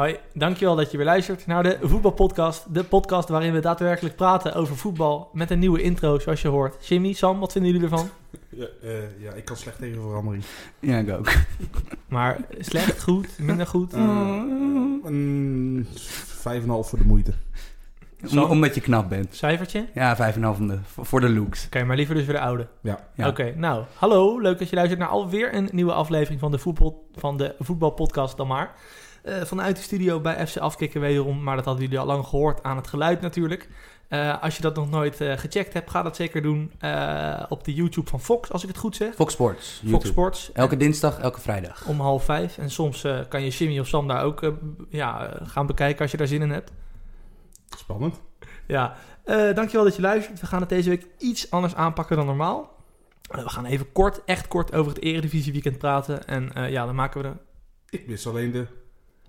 Hoi, dankjewel dat je weer luistert naar de Voetbalpodcast. De podcast waarin we daadwerkelijk praten over voetbal met een nieuwe intro, zoals je hoort. Jimmy, Sam, wat vinden jullie ervan? Ja, eh, ja ik kan slecht tegen verandering. Ja, ik ook. Maar slecht, goed, minder goed? Uh, een 5,5 voor de moeite. Om, omdat je knap bent. Cijfertje? Ja, 5,5 voor de looks. Oké, maar liever dus weer de oude. Ja. Ja. Oké, nou, hallo. Leuk dat je luistert naar alweer een nieuwe aflevering van de, voetbal, van de voetbalpodcast dan maar. Eh, vanuit de studio bij FC Afkikken wederom, maar dat hadden jullie al lang gehoord aan het geluid natuurlijk. Eh, als je dat nog nooit eh, gecheckt hebt, ga dat zeker doen eh, op de YouTube van Fox, als ik het goed zeg. Fox Sports. Fox. Sports. Elke dinsdag, elke vrijdag. om half vijf. En soms eh, kan je Jimmy of Sam daar ook ja, gaan bekijken als je daar zin in hebt. Spannend. Ja, eh, dankjewel dat je luistert. We gaan het deze week iets anders aanpakken dan normaal. We gaan even kort, echt kort over het Eredivisie weekend praten. En eh, ja, dan maken we er... Ik wist alleen de...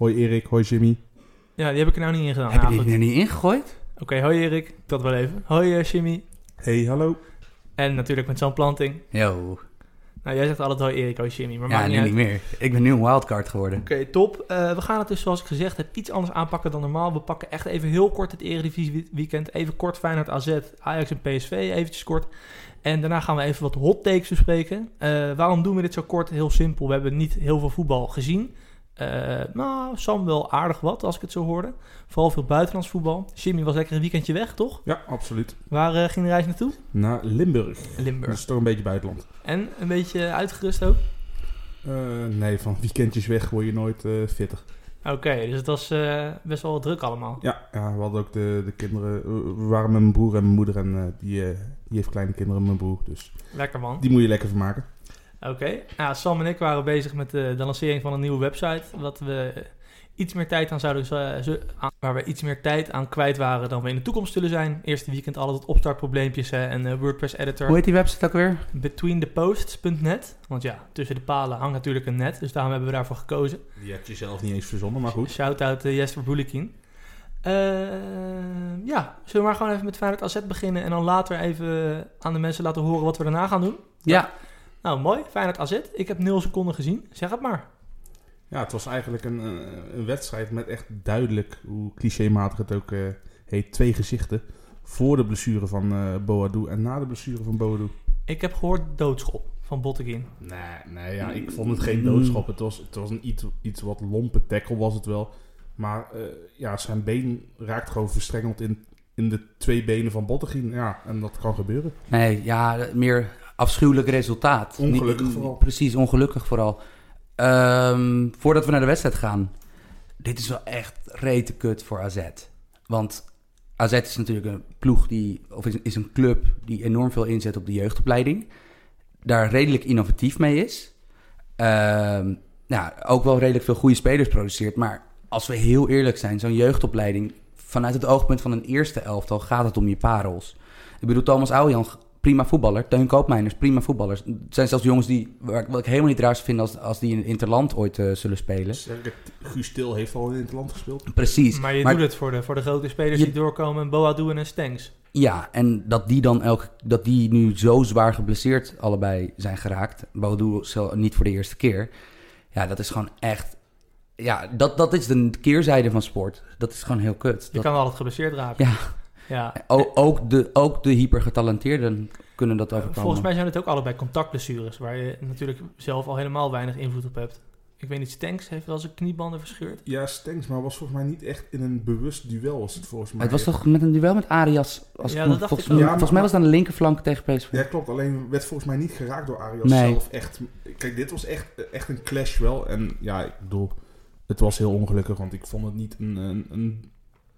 Hoi Erik, hoi Jimmy. Ja, die heb ik er nou niet in gedaan. Heb Nou, je die er niet ingegooid? Oké, hoi Erik. Dat wel even. Hoi eh, Jimmy. Hey, hallo. En natuurlijk met zo'n planting. Yo. Nou, jij zegt altijd hoi Erik, hoi Jimmy. Maar Ja, nu niet meer. Ik ben nu een wildcard geworden. Oké, top. Eh, we gaan het dus, zoals ik gezegd heb, iets anders aanpakken dan normaal. We pakken echt even heel kort het Eredivisie we- weekend. Even kort Feyenoord AZ, Ajax en PSV, eventjes kort. En daarna gaan we even wat hot takes bespreken. Eh, waarom doen we dit zo kort? Heel simpel. We hebben niet heel veel voetbal gezien. Eh, nou, Sam wel aardig wat, als ik het zo hoorde. Vooral veel buitenlands voetbal. Jimmy was lekker een weekendje weg, toch? Ja, absoluut. Waar eh, ging de reis naartoe? Naar Limburg. Dat Limburg. is toch een beetje buitenland. En een beetje uitgerust ook? Eh, nee, van weekendjes weg word je nooit fitter. Oké, dus het was best wel druk allemaal. Ja, ja, we hadden ook de, de kinderen... We waren met mijn broer en mijn moeder en die, die heeft kleine kinderen, mijn broer. Dus Lekker man. die moet je lekker vermaken. Oké, nou, Sam en ik waren bezig met de, de lancering van een nieuwe website. Wat we iets meer tijd aan zouden aan- waar we iets meer tijd aan kwijt waren dan we in de toekomst zullen zijn. Eerste weekend altijd opstartprobleempjes hè, en eh, WordPress editor. Hoe heet die website ook weer? Betweentheposts.net. Want ja, tussen de palen hangt natuurlijk een net. Dus daarom hebben we daarvoor gekozen. Die heb je zelf niet eens verzonnen, maar goed. Shout-out uh, Jesper Boelikin. Eh, ja, zullen we maar gewoon even met Feyenoord AZ beginnen... en dan later even aan de mensen laten horen wat we daarna gaan doen? Ja. Nou, mooi. Feyenoord AZ. Ik heb 0 seconden gezien. Zeg het maar. Ja, het was eigenlijk een, eh, een wedstrijd met echt duidelijk, hoe clichématig het ook eh, heet, twee gezichten. Voor de blessure van eh Boadu en na de blessure van Boadu. Ik heb gehoord doodschop van Botteguin. Nee, nee ja, ik vond het geen doodschop. Het was, het was een iets, iets wat lompe tackle was het wel. Maar eh, ja, zijn been raakt gewoon verstrengeld in, in de twee benen van Bottegien. Ja, en dat kan gebeuren. Nee, ja, meer afschuwelijk resultaat. Ongelukkig Niet- vooral. Precies, ongelukkig vooral. Ehm, voordat we naar de wedstrijd gaan. Dit is wel echt rete kut voor AZ. Want AZ is natuurlijk een ploeg die, of is, is een club die enorm veel inzet op de jeugdopleiding. Daar redelijk innovatief mee is. Ehm, nou, ook wel redelijk veel goede spelers produceert. Maar als we heel eerlijk zijn, zo'n jeugdopleiding, vanuit het oogpunt van een eerste elftal gaat het om je parels. Ik bedoel, Thomas Oudjan, prima voetballer. Teun Koopmeiners, prima voetballers. Het zijn zelfs jongens die, waar ik, wat ik helemaal niet raar vind als, als die in het interland ooit eh, zullen spelen. Sterker, Guus Stil heeft al in het land gespeeld. Precies. Maar je Maar- doet het voor de, voor de grote spelers Je- die doorkomen. Boadu en Stengs. Ja, en dat die dan elke, dat die nu zo zwaar geblesseerd allebei zijn geraakt. Boadu zelf niet voor de eerste keer. Ja, dat is gewoon echt. Ja, dat, dat is de keerzijde van sport. Dat is gewoon heel kut. Je Dat- kan altijd geblesseerd raken. Ja. Ja. O- ook, de, ook de hypergetalenteerden kunnen dat overkomen. Volgens mij zijn het ook allebei contactblessures. Waar je natuurlijk zelf al helemaal weinig invloed op hebt. Ik weet niet, Stenks heeft wel zijn kniebanden verscheurd. Ja, Stengs, maar was volgens mij niet echt in een bewust duel. Was het volgens mij. Het was toch met een duel met Arias? Als Ja, ik me- dat dacht volgens, ik ook. Ja, volgens maar- mij was het aan de linkerflank tegen PSV. Ja, klopt. Alleen werd volgens mij niet geraakt door Arias Nee. zelf. Echt, kijk, dit was echt, echt een clash wel. En ja, ik bedoel, het was heel ongelukkig. Want ik vond het niet een, een, een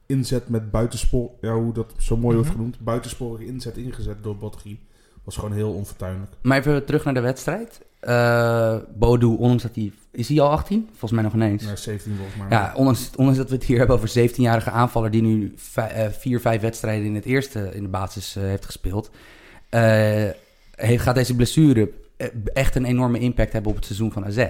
inzet met buitenspor... Ja, hoe dat zo mooi wordt Mhm. genoemd. Buitensporige inzet ingezet door Botteguin. Was gewoon heel onfortuinlijk. Maar even terug naar de wedstrijd. Eh Bodu, ondanks dat hij... Is hij al 18? Volgens mij nog ineens. Ja, 17 volgens mij. Ja, ondanks, ondanks dat we het hier hebben over een 17-jarige aanvaller... die nu vij- eh, vier, vijf wedstrijden in het eerste in de basis eh, heeft gespeeld... eh, heeft, gaat deze blessure eh, echt een enorme impact hebben op het seizoen van AZ.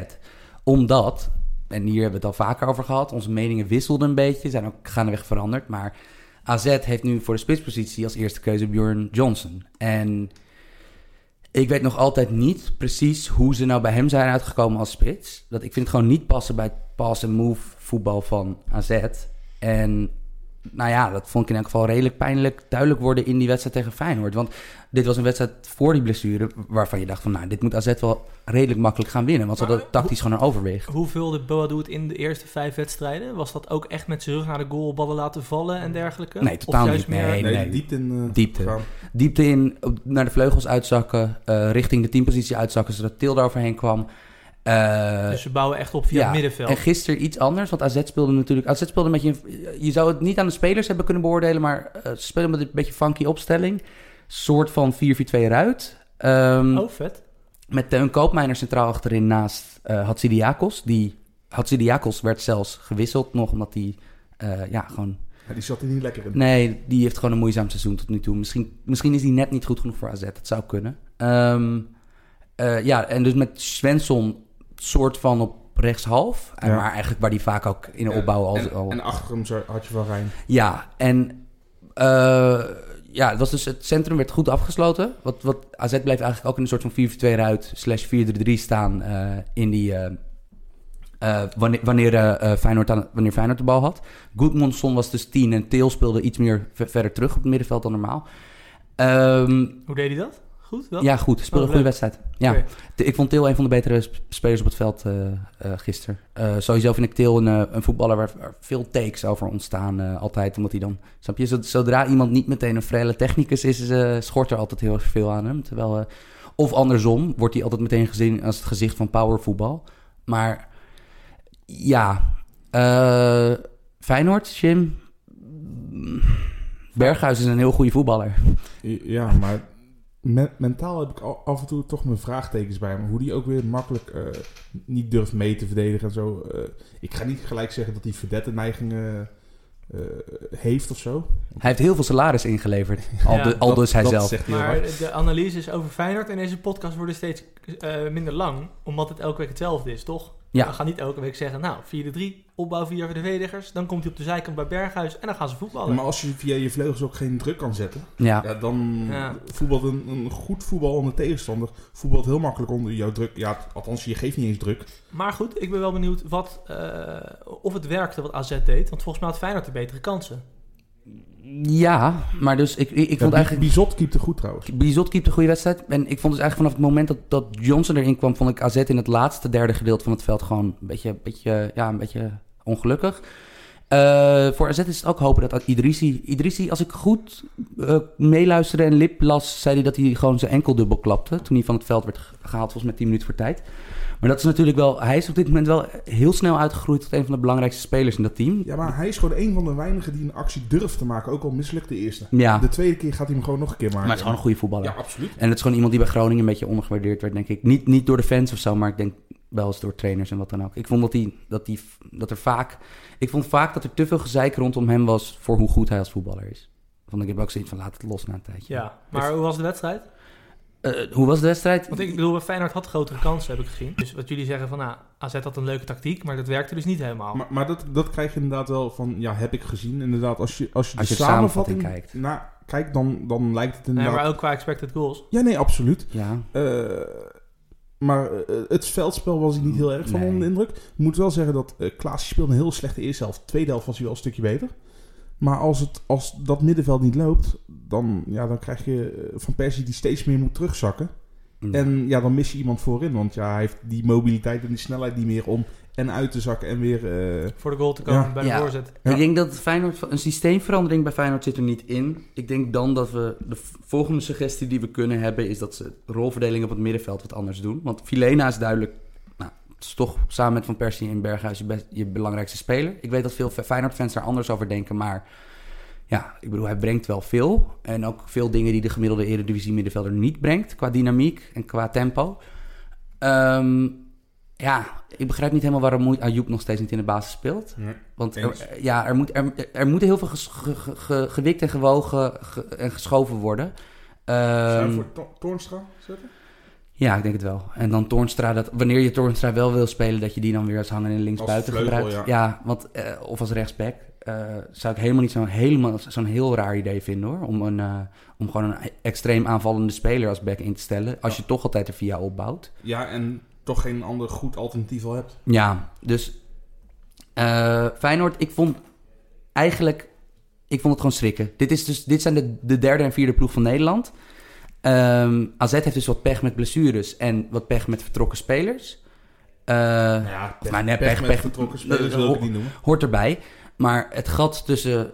Omdat, en hier hebben we het al vaker over gehad... onze meningen wisselden een beetje, zijn ook gaandeweg veranderd... maar AZ heeft nu voor de spitspositie als eerste keuze Bjorn Johnson. En ik weet nog altijd niet precies hoe ze nou bij hem zijn uitgekomen als spits. Dat, ik vind het gewoon niet passen bij het pass-and-move voetbal van AZ. En nou ja, dat vond ik in elk geval redelijk pijnlijk duidelijk worden in die wedstrijd tegen Feyenoord. Want dit was een wedstrijd voor die blessure waarvan je dacht van... nou, dit moet AZ wel redelijk makkelijk gaan winnen. Want ze hadden tactisch gewoon een overwicht. Hoe vulde Boadu het in de eerste vijf wedstrijden? Was dat ook echt met zijn rug naar de goal, ballen laten vallen en dergelijke? Nee, totaal of juist niet. Meer... Nee, Nee, nee. diepte in eh, Diepte. gaan. Diepte in, naar de vleugels uitzakken, eh, richting de teampositie uitzakken... zodat Til daar overheen kwam. Eh, Dus ze bouwen echt op via ja, het middenveld. En gisteren iets anders, want AZ speelde natuurlijk... AZ speelde met je... Je zou het niet aan de spelers hebben kunnen beoordelen... maar eh, ze speelden met een beetje funky opstelling. Soort van 4-4-2 eruit. Ehm, Oh, vet. Met Teun Koopmijner centraal achterin naast uh, Hatsidiakos. Die Hatsidiakos werd zelfs gewisseld nog... omdat hij eh, ja, gewoon... Ja, die zat er niet lekker in. Nee, die heeft gewoon een moeizaam seizoen tot nu toe. Misschien, misschien is hij net niet goed genoeg voor AZ. Dat zou kunnen. Ehm, eh, ja, en dus met Svensson soort van op rechtshalf. En Ja. Maar eigenlijk waar die vaak ook in de opbouw al... en, al en achter hem zo had je wel Rijn. ja, en eh, ja, het, was dus, het centrum werd goed afgesloten. Wat, wat AZ bleef eigenlijk ook in een soort van 4-4-2 ruit slash 4-3-3 staan eh, in die... eh, eh, wanneer, wanneer, eh, eh, Feyenoord aan, wanneer Feyenoord de bal had. Goedmondson was dus 10 en Teel speelde iets meer ver- verder terug op het middenveld dan normaal. Ehm, Hoe deed hij dat? Goed? Wel? ja, goed. Speelde Oh, een goede wedstrijd. Ja. Ik vond Til een van de betere sp- spelers op het veld eh eh gisteren. Eh, sowieso vind ik Til een, eh, een voetballer waar, waar veel takes over ontstaan. eh, altijd, omdat hij dan... Snap je? Zod- Zodra iemand niet meteen een frele technicus is, eh schort er altijd heel erg veel aan hem. Terwijl, eh, of andersom, wordt hij altijd meteen gezien als het gezicht van powervoetbal. Maar ja, eh Feyenoord, Jim... Berghuis is een heel goede voetballer. Ja, maar me- mentaal heb ik af en toe toch mijn vraagtekens bij hem. Hoe die ook weer makkelijk eh, niet durft mee te verdedigen en zo. Eh, ik ga niet gelijk zeggen dat hij verdette neigingen eh, heeft of zo. Hij heeft heel veel salaris ingeleverd. Al, Ja, de, al Dat- dus hij dat zelf. zegt hij heel Maar de analyses over Feyenoord in deze podcast worden steeds eh, minder lang, omdat het elke week hetzelfde is, toch? Ja. We gaan niet elke week zeggen, nou, 4-3, opbouw via de verdedigers, dan komt hij op de zijkant bij Berghuis en dan gaan ze voetballen. Maar als je via je vleugels ook geen druk kan zetten, Ja. ja, dan Ja. voetbalt een, een goed voetbal onder tegenstander. Voetbalt heel makkelijk onder jouw druk. Ja, althans, je geeft niet eens druk. Maar goed, ik ben wel benieuwd wat, eh, of het werkte wat AZ deed, want volgens mij had Feyenoord de betere kansen. Ja, maar dus ik, ik, ik vond eigenlijk... Bizot keepte goed trouwens. Bizot keepte een goede wedstrijd. En ik vond dus eigenlijk vanaf het moment dat, dat Johnson erin kwam... vond ik AZ in het laatste derde gedeelte van het veld gewoon een beetje, beetje, ja, een beetje ongelukkig. Eh, voor AZ is het ook hopen dat Idrissi... Idrissi, als ik goed eh, meeluisterde en lip las... zei hij dat hij gewoon zijn enkel dubbel klapte... toen hij van het veld werd ge- gehaald, volgens mij 10 minuten voor tijd. Maar dat is natuurlijk wel... Hij is op dit moment wel heel snel uitgegroeid... tot een van de belangrijkste spelers in dat team. Ja, maar hij is gewoon een van de weinigen die een actie durft te maken. Ook al mislukt de eerste. Ja, De tweede keer gaat hij hem gewoon nog een keer maken. maar het is gewoon een goede voetballer. Ja, absoluut. En het is gewoon iemand die bij Groningen een beetje ondergewaardeerd werd, denk ik. Niet, niet door de fans of zo, maar ik denk wel eens door trainers en wat dan ook. Ik vond dat, die, dat, die, dat er vaak... Ik vond vaak dat er te veel gezeik rondom hem was voor hoe goed hij als voetballer is. Want ik heb ook zoiets van, laat het los na een tijdje. Ja, maar hoe was de wedstrijd? Eh, hoe was de wedstrijd? Want ik bedoel, Feyenoord had grotere kansen, heb ik gezien. Dus wat jullie zeggen van, nou, AZ had een leuke tactiek, maar dat werkte dus niet helemaal. Maar, maar dat, dat krijg je inderdaad wel van, ja, heb ik gezien. Inderdaad, als je, als je Als de je samenvatting samenvatting kijkt. Nou, kijkt, dan, dan lijkt het Nee, inderdaad... maar ook qua expected goals. Ja, nee, absoluut. Ja, Eh, maar eh, het veldspel was ik niet heel erg van Nee. onder de indruk. Ik moet wel zeggen dat eh Klaas speelde een heel slechte eerste helft. Tweede helft was hij wel een stukje beter. Maar als, het, als dat middenveld niet loopt, dan, ja, dan krijg je eh, Van Persie die steeds meer moet terugzakken. En ja, dan mis je iemand voorin. Want ja, hij heeft die mobiliteit en die snelheid niet meer om en uit te zakken en weer... eh, Voor de goal te komen Ja. bij de Ja. voorzet. Ja. Ik denk dat Feyenoord, een systeemverandering bij Feyenoord zit er niet in. Ik denk dan dat we de volgende suggestie die we kunnen hebben... is dat ze rolverdeling op het middenveld wat anders doen. Want Filena is duidelijk... Is toch samen met Van Persie en Berghuis je, best- je belangrijkste speler. Ik weet dat veel Feyenoord-fans daar anders over denken, maar... Ja, ik bedoel, hij brengt wel veel. En ook veel dingen die de gemiddelde Eredivisie middenvelder niet brengt... qua dynamiek en qua tempo. Ehm, ja, ik begrijp niet helemaal waarom Ayoub nog steeds niet in de basis speelt. Want er, ja, er, moet, er, er moet heel veel ges- ge- ge- ge- gewikt en gewogen ge- en geschoven worden. Zou Ehm, je voor To- Toornstra zetten? Ja, ik denk het wel. En dan Toornstra, dat, wanneer je Toornstra wel wil spelen, dat je die dan weer als hanger in linksbuiten gebruikt. ja. want, eh, of als rechtsback. eh, zou ik helemaal niet zo'n helemaal, zo'n heel raar idee vinden hoor. Om, een, eh, om gewoon een extreem aanvallende speler als back in te stellen. Als je toch altijd er via opbouwt. Ja, en toch geen ander goed alternatief al hebt. Ja, dus Feyenoord, ik vond eigenlijk... Ik vond het gewoon schrikken. Dit, is dus, dit zijn de, de derde en vierde ploeg van Nederland. Ehm AZ heeft dus wat pech met blessures en wat pech met vertrokken spelers. Eh, Nou ja, nou, nee, pech pech- met pech- vertrokken spelers dat- wil ik het niet noemen. hoort erbij. Maar het gat tussen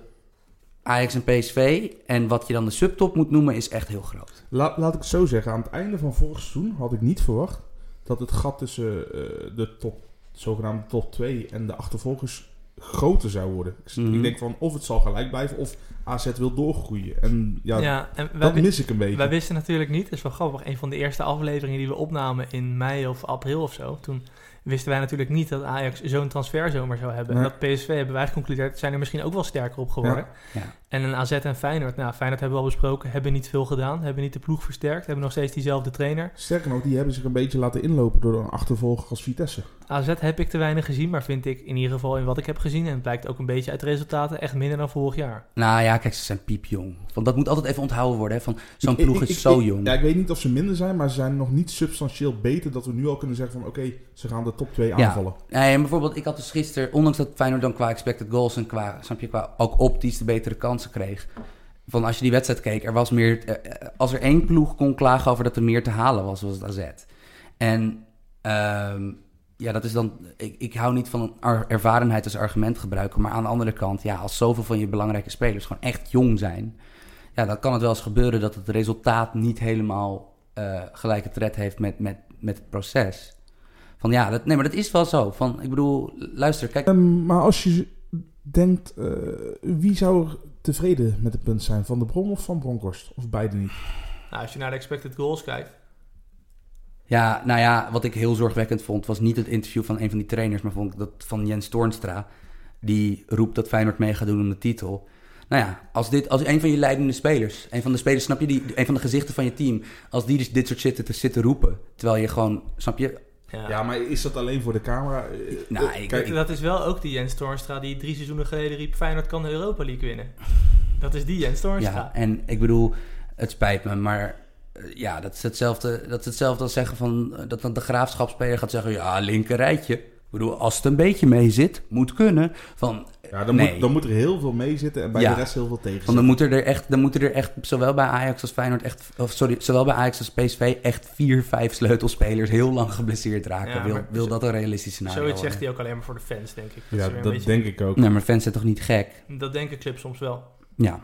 Ajax en PSV en wat je dan de subtop moet noemen is echt heel groot. La- laat ik het zo zeggen. Aan het einde van vorig seizoen had ik niet verwacht dat het gat tussen eh, de top, zogenaamde top 2 en de achtervolgers groter zou worden. Ik, Mhm. ik denk van of het zal gelijk blijven of AZ wil doorgroeien. En ja, Ja, en wij, dat mis ik een beetje. wij wisten natuurlijk niet, dat is wel grappig, een van de eerste afleveringen die we opnamen in mei of april of zo, toen wisten wij natuurlijk niet dat Ajax zo'n transferzomer zou hebben. Nee. En dat PSV hebben wij geconcludeerd, zijn er misschien ook wel sterker op geworden. Ja. En een AZ en Feyenoord, nou Feyenoord hebben we al besproken, hebben niet veel gedaan, hebben niet de ploeg versterkt, hebben nog steeds diezelfde trainer. Sterker nog, die hebben zich een beetje laten inlopen door een achtervolger als Vitesse. AZ heb ik te weinig gezien, maar vind ik in ieder geval in wat ik heb gezien, en het blijkt ook een beetje uit de resultaten, echt minder dan vorig jaar. Nou ja, kijk, ze zijn piepjong. Want dat moet altijd even onthouden worden. Hè, van zo'n Ik- ploeg ik- is ik- zo ik- jong. Ja, ik weet niet of ze minder zijn, maar ze zijn nog niet substantieel beter dat we nu al kunnen zeggen van oké, ze gaan de top 2 Ja. aanvallen. Nee, en bijvoorbeeld, ik had dus gisteren, ondanks dat Feyenoord dan qua expected goals en qua, snap je, qua ook optisch de betere kansen kreeg. Van als je die wedstrijd keek, er was meer, eh, eh, als er één ploeg kon klagen over dat er meer te halen was, was het AZ. En ehm, ja, dat is dan, ik, ik hou niet van ar- ervarenheid als argument gebruiken, maar aan de andere kant, ja, als zoveel van je belangrijke spelers gewoon echt jong zijn, ja, dan kan het wel eens gebeuren dat het resultaat niet helemaal eh, gelijke tred heeft met, met, met het proces. Van ja, dat, nee, maar dat is wel zo. Van, ik bedoel, luister, kijk. Ehm, maar als je denkt, wie zou tevreden met het punt zijn? Van de Bron of van Bronkhorst? Of beide niet? Nou, als je naar de expected goals kijkt, Ja, nou ja, wat ik heel zorgwekkend vond, was niet het interview van een van die trainers, maar vond ik dat van Jens Toornstra. Die roept dat Feyenoord mee gaat doen om de titel. Nou ja, als, dit, als een van je leidende spelers, een van de spelers, snap je, die, een van de gezichten van je team, als die dus dit soort zitten te zitten roepen, terwijl je gewoon, snap je, ja. Ja, maar is dat alleen voor de camera? Eh, Nou, eh, ik- kijk, Dat is wel ook die Jens Toornstra die drie seizoenen geleden riep... Feyenoord kan de Europa League winnen. Dat is die Jens Toornstra. Ja, en ik bedoel, het spijt me, maar eh, ja, dat is hetzelfde, dat is hetzelfde als zeggen van dat dan de graafschapspeler gaat zeggen: ja, linker rijtje. Ik bedoel, als het een beetje mee zit, moet kunnen. Van, ja, dan, nee. moet, dan moet er heel veel mee zitten en bij Ja. de rest heel veel tegen van dan zitten. moeten er echt, dan moeten er echt, zowel bij Ajax als Feyenoord echt, of sorry, zowel bij Ajax als PSV echt vier, vijf sleutelspelers heel lang geblesseerd raken. Ja, wil, maar wil zo- dat een realistisch scenario Zoiets zegt hij ook alleen maar voor de fans, denk ik. Ja, weer een dat beetje- denk ik ook. Nee, maar fans zijn toch niet gek? Dat denken clubs soms wel. Ja,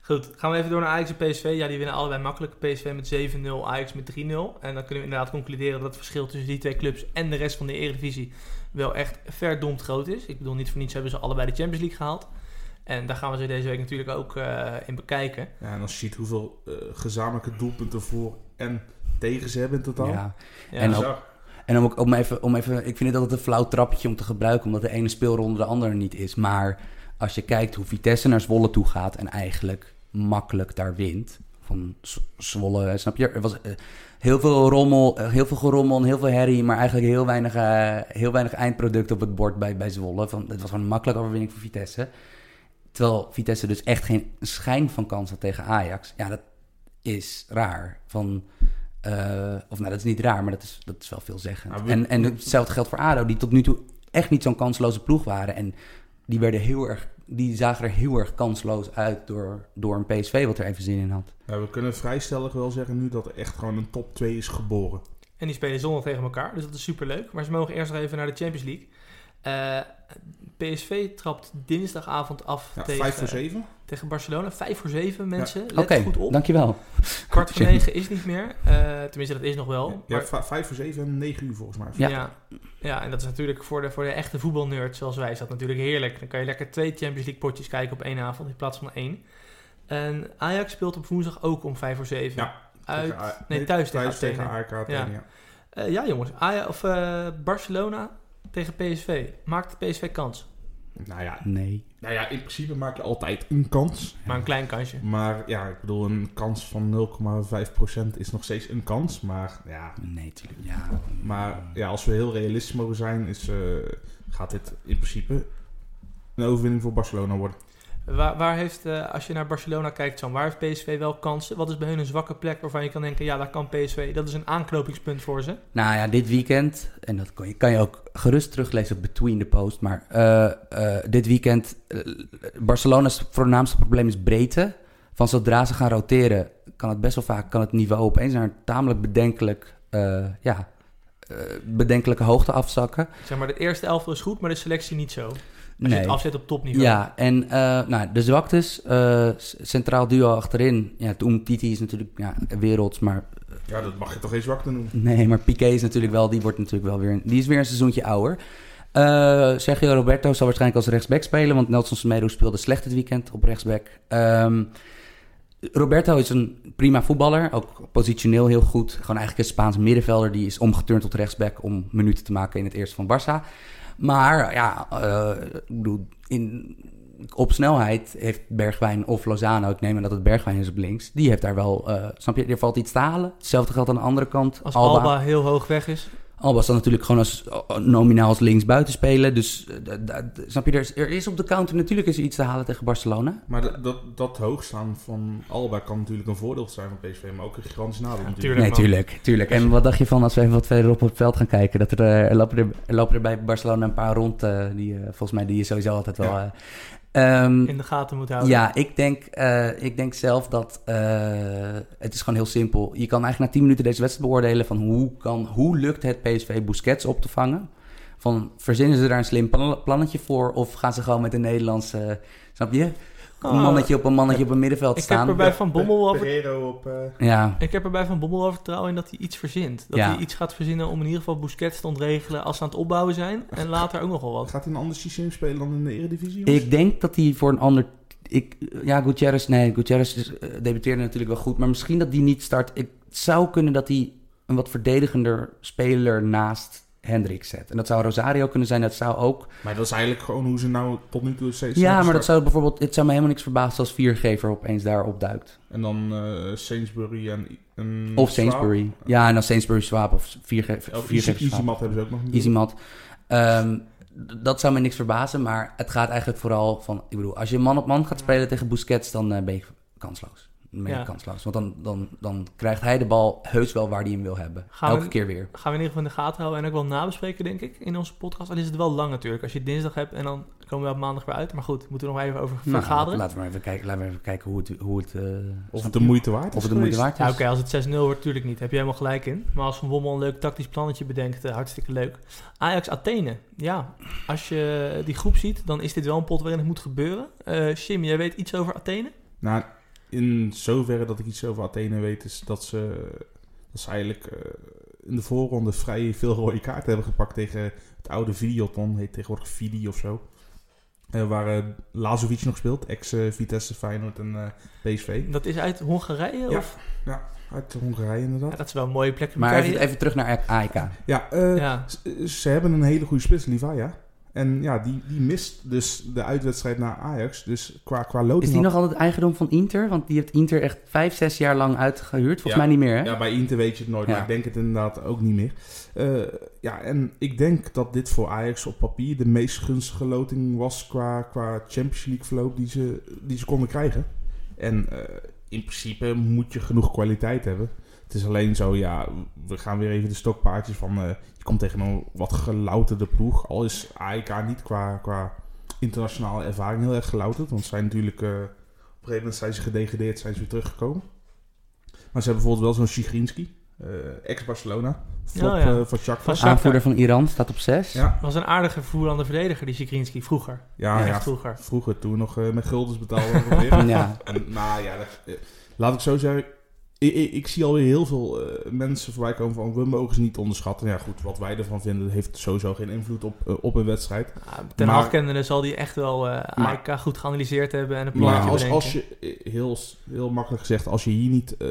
Goed, gaan we even door naar Ajax en PSV. Ja, die winnen allebei makkelijk. PSV met 7-0, Ajax met 3-0. En dan kunnen we inderdaad concluderen dat het verschil tussen die twee clubs en de rest van de Eredivisie wel echt verdomd groot is. Ik bedoel, niet voor niets hebben ze allebei de Champions League gehaald. En daar gaan we ze deze week natuurlijk ook eh, in bekijken. Ja, en als je ziet hoeveel eh, gezamenlijke doelpunten voor en tegen ze hebben in totaal. ja. Ja, En ook- En om, ook- om, even, om even, ik vind het altijd een flauw trappetje om te gebruiken, omdat de ene speelronde de andere niet is. Maar als je kijkt hoe Vitesse naar Zwolle toe gaat en eigenlijk makkelijk daar wint. Van Zwolle, snap je? Er was eh, heel veel rommel, eh, heel veel gerommel en heel veel herrie, maar eigenlijk heel weinig, eh, heel weinig eindproduct op het bord bij, bij Zwolle. Van, het was gewoon een makkelijke overwinning voor Vitesse. Terwijl Vitesse dus echt geen schijn van kans had tegen Ajax. Ja, dat is raar. Van, eh, of nou, dat is niet raar, maar dat is, dat is wel veelzeggend. We- En, en hetzelfde geldt voor ADO, die tot nu toe echt niet zo'n kansloze ploeg waren. En die, werden heel erg, die zagen er heel erg kansloos uit door, door een PSV wat er even zin in had. Ja, we kunnen vrij stellig wel zeggen nu dat er echt gewoon een top 2 is geboren. En die spelen zondag tegen elkaar, dus dat is superleuk. Maar ze mogen eerst nog even naar de Champions League. Eh, PSV trapt dinsdagavond af Ja, tegen, 5 voor 7. tegen Barcelona. 5 voor 7 mensen. Let Oké, goed op. dankjewel. Kwart voor 9 is niet meer. Eh, tenminste, dat is nog wel. Ja, Maar- 5 voor 7 en 9 uur volgens mij. Ja. Ja. ja, en dat is natuurlijk voor de, voor de echte voetbalnerds zoals wij is dat natuurlijk heerlijk. Dan kan je lekker twee Champions League potjes kijken op één avond in plaats van één. En Ajax speelt op woensdag ook om 5 voor 7. Ja, Uit, Tegen A- nee, thuis tegen thuis tegen Athene, ja. Eh, ja jongens, Ajax, of, eh, Barcelona tegen PSV. Maakt PSV kans? Nou ja, Nee. nou ja, in principe maak je altijd een kans. Maar een klein kansje. Maar ja, ik bedoel, een kans van 0,5% is nog steeds een kans. Maar ja, Nee, tuurlijk. Ja. maar, ja als we heel realistisch mogen zijn, is, eh, gaat dit in principe een overwinning voor Barcelona worden. Waar, waar heeft, eh, als je naar Barcelona kijkt, Sam, waar heeft PSV wel kansen? Wat is bij hun een zwakke plek waarvan je kan denken, ja, daar kan PSV, dat is een aanknopingspunt voor ze. Nou ja, dit weekend, en dat kan je, kan je ook gerust teruglezen op Between the Post, maar eh, eh, dit weekend, Barcelona's voornaamste probleem is breedte. Van zodra ze gaan roteren, kan het best wel vaak kan het niveau opeens naar een tamelijk bedenkelijk, ja, bedenkelijke hoogte afzakken. Zeg maar, de eerste elftal is goed, maar de selectie niet zo. Als je Nee. het afzet op topniveau. Ja, en eh, nou, de zwaktes, eh, centraal duo achterin. Ja, Titi is natuurlijk ja, werelds, maar Ja, dat mag je toch geen zwakte noemen. Nee, maar Piqué is natuurlijk wel, die wordt natuurlijk wel weer, die is weer een seizoentje ouder. Eh, Sergio Roberto zal waarschijnlijk als rechtsback spelen, want Nelson Semedo speelde slecht dit weekend op rechtsback. Ehm, Roberto is een prima voetballer, ook positioneel heel goed. Gewoon eigenlijk een Spaans middenvelder die is omgeturnd tot rechtsback om minuten te maken in het eerste van Barça. Maar ja, bedoel, in, op snelheid heeft Bergwijn of Lozano, ik neem aan dat het Bergwijn is op links, die heeft daar wel, eh, snap je, er valt iets te halen. Hetzelfde geldt aan de andere kant. Als Alba. heel hoog weg is. Alba staat natuurlijk gewoon als, nominaal als linksbuiten spelen. Dus eh, snap je, er is, er is op de counter natuurlijk is er iets te halen tegen Barcelona. Maar dat, dat, dat hoogstaan van Alba kan natuurlijk een voordeel zijn van PSV, maar ook een gigantisch nadeel natuurlijk. tuurlijk. Nee, tuurlijk, tuurlijk. En wat dacht je van als we even wat verderop op het veld gaan kijken? Dat er, eh, er, lopen, er, er lopen er bij Barcelona een paar rond, eh, die volgens mij die je sowieso altijd wel... Ja. eh, ehm, In de gaten moet houden. Ja, ik denk, eh, ik denk zelf dat eh, het is gewoon heel simpel. Je kan eigenlijk na 10 minuten deze wedstrijd beoordelen van hoe, kan, hoe lukt het PSV Busquets op te vangen. Van verzinnen ze daar een slim plan- plannetje voor of gaan ze gewoon met een Nederlandse, snap je? Een Ah, mannetje op een mannetje op een middenveld Ik heb staan. er bij Van Bommel op... eh, Ja, Ik heb er bij Van Bommel vertrouwen in dat hij iets verzint. Dat Ja. hij iets gaat verzinnen om in ieder geval Busquets te ontregelen als ze aan het opbouwen zijn. En later ook nog wel wat. gaat hij een ander systeem spelen dan in de Eredivisie? jongens? ik denk dat hij voor een ander... Ik, ja, Gutierrez, nee, Gutierrez is, eh, debuteerde natuurlijk wel goed. Maar misschien dat die niet start. Ik het zou kunnen dat hij een wat verdedigender speler naast Hendrik zet. En dat zou Rosario kunnen zijn. Dat zou ook... Maar dat is eigenlijk gewoon hoe ze nou tot nu toe steeds... Ja, maar dat zou bijvoorbeeld... Het zou me helemaal niks verbazen als viergever opeens daar opduikt. En dan eh Sainsbury en... en Of. Sainsbury. Ja, en dan Sainsbury Swap of viergever. Of Easy, viergever Easy Swap. Mat hebben ze ook nog niet. Easy mat. Ehm, dat zou me niks verbazen, maar het gaat eigenlijk vooral van... Ik bedoel, als je man op man gaat spelen tegen Busquets, dan eh, ben je kansloos. Je Ja. kansloos. Want dan, dan, dan krijgt hij de bal heus wel waar hij hem wil hebben. Gaan Elke we- keer weer. Gaan we in ieder geval in de gaten houden en ook wel nabespreken, denk ik, in onze podcast. Al is het wel lang natuurlijk. Als je dinsdag hebt en dan komen we op maandag weer uit. Maar goed, moeten we nog even over Nou, vergaderen. laten we maar even kijken, laten we even kijken hoe het... Hoe het eh, Of het de moeite waard is Of het de moeite waard is. Ja, oké, als het 6-0 wordt, natuurlijk niet. Heb je helemaal gelijk in. Maar als Van Bommel een leuk tactisch plannetje bedenkt, eh, hartstikke leuk. Ajax Athene. Ja, als je die groep ziet, dan is dit wel een pot waarin het moet gebeuren. Eh Shim, jij weet iets over Athene? Nou, in zoverre dat ik iets over Athene weet, is dat ze, dat ze eigenlijk eh, in de voorronde vrij veel rode kaarten hebben gepakt tegen het oude Videoton, heet tegenwoordig Vidi of zo. Eh, waar eh, Lazovic nog speelt, ex-Vitesse, Feyenoord en eh, PSV. Dat is uit Hongarije? Ja. Of? Uit Hongarije Ja, inderdaad. dat is wel een mooie plek. Maar even, even terug naar AEK. Ja, eh, Ja, ze, ze hebben een hele goede spits, Livaya. En ja, die, die mist dus de uitwedstrijd naar Ajax. Dus qua, qua loting... Is die nog altijd eigendom van Inter? Want die heeft Inter echt vijf, zes jaar lang uitgehuurd. Volgens Ja. mij niet meer, hè? Ja, bij Inter weet je het nooit, Ja. maar ik denk het inderdaad ook niet meer. Eh, ja, en ik denk dat dit voor Ajax op papier de meest gunstige loting was qua, qua Champions League verloop die ze, die ze konden krijgen. En eh, in principe moet je genoeg kwaliteit hebben. Het is alleen zo, ja, we gaan weer even de stokpaardjes van... eh, je komt tegen een wat gelouterde ploeg. Al is AEK niet qua, qua internationale ervaring heel erg gelouterd. Want ze zijn natuurlijk... eh, op een gegeven moment zijn ze gedegradeerd, zijn ze weer teruggekomen. Maar ze hebben bijvoorbeeld wel zo'n Sigrinski, eh, ex-Barcelona. Flop Oh, ja. van. Aanvoerder van Iran staat op zes. Ja, was een aardige voerende verdediger, die Sikrinski, vroeger. ja, Ja, vroeger. vroeger toen we nog eh, met guldens betaalden. ongeveer. Ja. En, nou ja, dat- laat ik zo zeggen. Ik, ik, ik zie alweer heel veel eh, mensen voorbij komen van we mogen ze niet onderschatten. Ja goed, wat wij ervan vinden heeft sowieso geen invloed op, eh, op een wedstrijd. Ja, ten Maar- Hag kennende zal die echt wel eh AEK goed geanalyseerd hebben en een plannetje Maar als, bedenken. als je, heel, heel makkelijk gezegd, als je hier niet eh,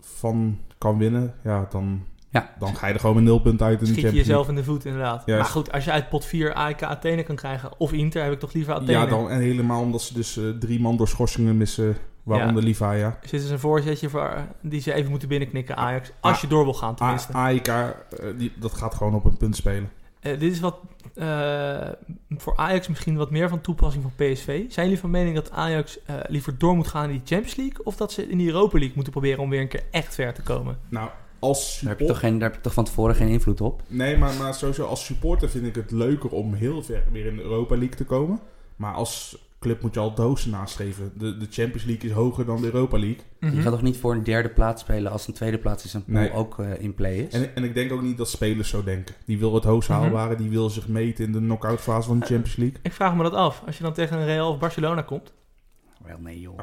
van kan winnen, ja, dan, Ja. dan ga je er gewoon met nul punten uit in de Schiet je Champions jezelf in de voet, inderdaad. Juist. Maar goed, als je uit pot 4 AEK Athene kan krijgen, of Inter, heb ik toch liever. Athene. Ja, dan, en helemaal omdat ze dus eh, drie man door schorsingen missen, waaronder Livaya. Dus dit is een voorzetje voor, eh, die ze even moeten binnenknikken, Ajax. Als je door wil gaan, tenminste. AEK, eh, die, dat gaat gewoon op een punt spelen. Eh, dit is wat eh, voor Ajax misschien wat meer van toepassing van PSV. Zijn jullie van mening dat Ajax eh, liever door moet gaan in die Champions League... of dat ze in die Europa League moeten proberen om weer een keer echt ver te komen? Nou, als Daar heb, je toch geen, daar heb je toch van tevoren geen invloed op? Nee, maar, maar sowieso als supporter vind ik het leuker om heel ver weer in de Europa League te komen. Maar als club moet je al hoogste nastreven. De, de Champions League is hoger dan de Europa League. Mhm. Je gaat toch niet voor een derde plaats spelen als een tweede plaats is een pool Nee. ook eh, in play is? En, en ik denk ook niet dat spelers zo denken. Die wil het hoogst Mhm. haalbare. Die wil zich meten in de knock-out fase van de Champions League. Ik vraag me dat af. Als je dan tegen een Real of Barcelona komt... Wel nee joh.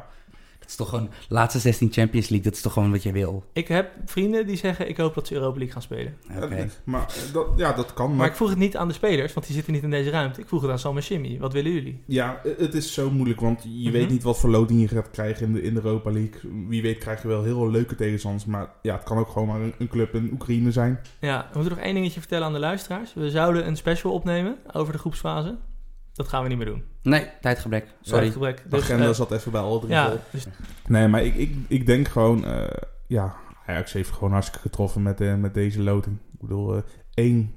Het is toch gewoon laatste 16 Champions League, dat is toch gewoon wat je wil. Ik heb vrienden die zeggen... ik hoop dat ze Europa League gaan spelen. Oké. Maar dat, ja, dat kan. Maar Maar ik vroeg het niet aan de spelers, want die zitten niet in deze ruimte. Ik vroeg het aan Sam en Jimmy. Wat willen jullie? ja, het is zo moeilijk. Want je Mhm. weet niet wat voor loting je gaat krijgen in de, in de Europa League. Wie weet krijg je wel heel veel leuke tegenstanders. Maar ja, het kan ook gewoon maar een, een club in Oekraïne zijn. Ja, we moeten nog één dingetje vertellen aan de luisteraars. We zouden een special opnemen over de groepsfase. Dat gaan we niet meer doen. Nee, tijdgebrek. Sorry. Tijdgebrek. De Dus, agenda eh, zat even bij al drie ja, vol. dus Nee, maar ik, ik, ik denk gewoon... eh, ja, Ajax heeft gewoon hartstikke getroffen met, eh, met deze loting. Ik bedoel, eh, één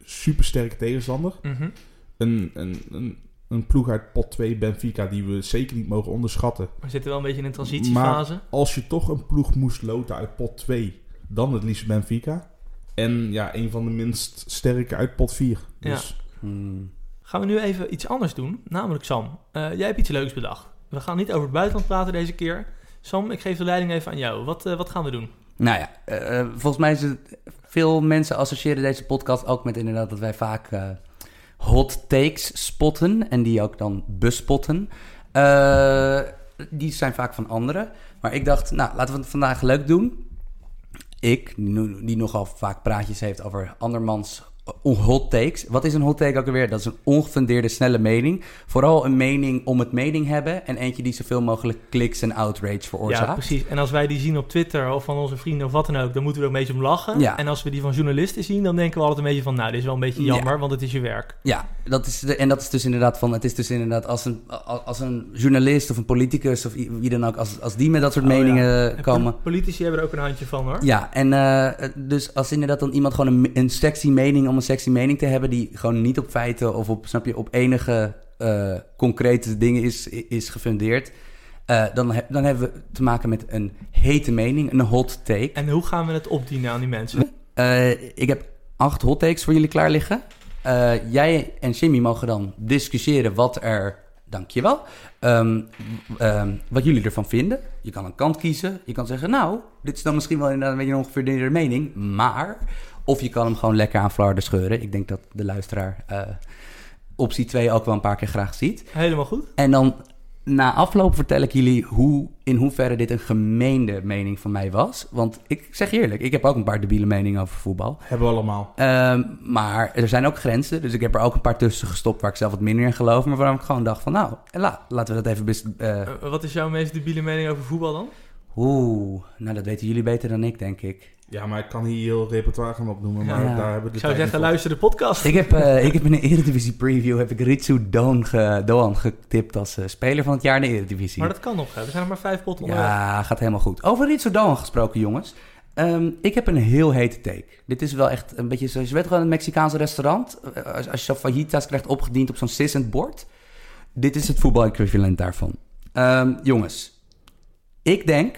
supersterke tegenstander. mhm. Een, een, een, een ploeg uit pot 2 Benfica die we zeker niet mogen onderschatten. we zitten wel een beetje in een transitiefase. Als je toch een ploeg moest loten uit pot 2, dan het liefst Benfica. En ja, een van de minst sterke uit pot 4. Dus Hmm. Gaan we nu even iets anders doen. Namelijk Sam, eh, jij hebt iets leuks bedacht. We gaan niet over het buitenland praten deze keer. Sam, ik geef de leiding even aan jou. Wat, eh, wat gaan we doen? Nou ja, eh, volgens mij is het... Veel mensen associëren deze podcast ook met inderdaad dat wij vaak hot takes spotten. En die ook dan bespotten. Die zijn vaak van anderen. Maar ik dacht, nou, laten we het vandaag leuk doen. Ik, die no- die nogal vaak praatjes heeft over andermans hot takes. Wat is een hot take ook alweer? Dat is een ongefundeerde, snelle mening. Vooral een mening om het mening hebben. En eentje die zoveel mogelijk kliks en outrage veroorzaakt. Ja, precies. En als wij die zien op Twitter of van onze vrienden of wat dan ook, dan moeten we er een beetje om lachen. Ja. En als we die van journalisten zien, dan denken we altijd een beetje van, nou, dit is wel een beetje Ja. jammer, want het is je werk. Ja, dat is de, en dat is dus inderdaad van... Het is dus inderdaad als een, als een journalist of een politicus of wie dan ook... Als, als die met dat soort Oh, meningen En komen... pol- Politici hebben er ook een handje van, hoor. Ja, en eh, dus als inderdaad dan iemand gewoon een, een sexy mening... om een sexy mening te hebben... die gewoon niet op feiten of op, snap je, op enige eh, concrete dingen is, is gefundeerd... eh, dan, dan hebben we te maken met een hete mening, een hot take. En hoe gaan we het opdienen aan die mensen? Eh, ik heb acht hot takes voor jullie klaar liggen. Jij en Jimmy mogen dan discussiëren wat er... Dankjewel. Ehm ehm wat jullie ervan vinden. Je kan een kant kiezen. Je kan zeggen, nou, dit is dan misschien wel inderdaad een beetje een ongefundeerde mening. Maar... Of je kan hem gewoon lekker aan flarden scheuren. Ik denk dat de luisteraar eh, optie 2 ook wel een paar keer graag ziet. Helemaal goed. En dan na afloop vertel ik jullie hoe, in hoeverre dit een gemeende mening van mij was. Want ik zeg eerlijk, ik heb ook een paar debiele meningen over voetbal. hebben we allemaal. Ehm, maar er zijn ook grenzen. Dus ik heb er ook een paar tussen gestopt waar ik zelf wat minder in geloof. Maar waarom ik gewoon dacht van nou, la, laten we dat even... bes- eh, Eh, wat is jouw meest debiele mening over voetbal dan? Oeh, nou dat weten jullie beter dan ik, denk ik. Ja, maar ik kan hier heel repertoire gaan opnoemen. Maar Ja. daar hebben we de Ik zou tijd zeggen, luister de podcast. Ik heb, eh, ik heb in een Eredivisie preview heb ik Ritsu Doan, ge, Doan getipt als eh, speler van het jaar in de Eredivisie. Maar dat kan nog, hè. Er zijn nog maar vijf potten onderweg. Ja, gaat helemaal goed. Over Ritsu Doan gesproken, jongens. Ehm, ik heb een heel hete take. Dit is wel echt een beetje zoals je weet gewoon een Mexicaans restaurant. Eh, Als, als je zo fajitas krijgt opgediend op zo'n sissend bord. Dit is het voetbal-equivalent daarvan. Ehm, jongens, ik denk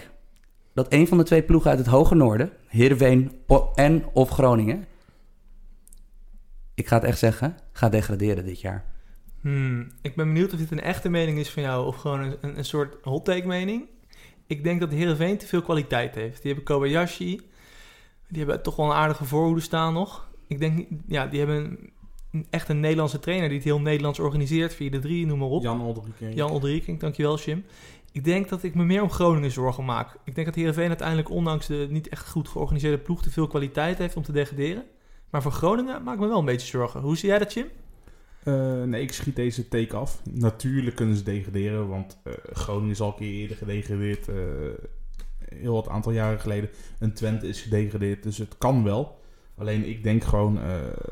dat een van de twee ploegen uit het hoge noorden, Heerenveen en of Groningen, ik ga het echt zeggen, gaat degraderen dit jaar. Hmm, ik ben benieuwd of dit een echte mening is van jou of gewoon een, een, soort hot take mening. Ik denk dat de Heerenveen te veel kwaliteit heeft. Die hebben Kobayashi. Die hebben toch wel een aardige voorhoede staan nog. Ik denk, ja, die hebben een, echt een Nederlandse trainer die het heel Nederlands organiseert. Via de drie, noem maar op. Jan Olderink. Jan Olderieking, dankjewel Jim. Ik denk dat ik me meer om Groningen zorgen maak. Ik denk dat Heerenveen uiteindelijk, ondanks de niet echt goed georganiseerde ploeg, te veel kwaliteit heeft om te degraderen. Maar voor Groningen maak ik me wel een beetje zorgen. Hoe zie jij dat, Jim? Eh, nee, ik schiet deze take af. Natuurlijk kunnen ze degraderen, want eh, Groningen is al een keer eerder gedegradeerd. eh, heel wat aantal jaren geleden. Een Twente is gedegradeerd, dus het kan wel. Alleen ik denk gewoon,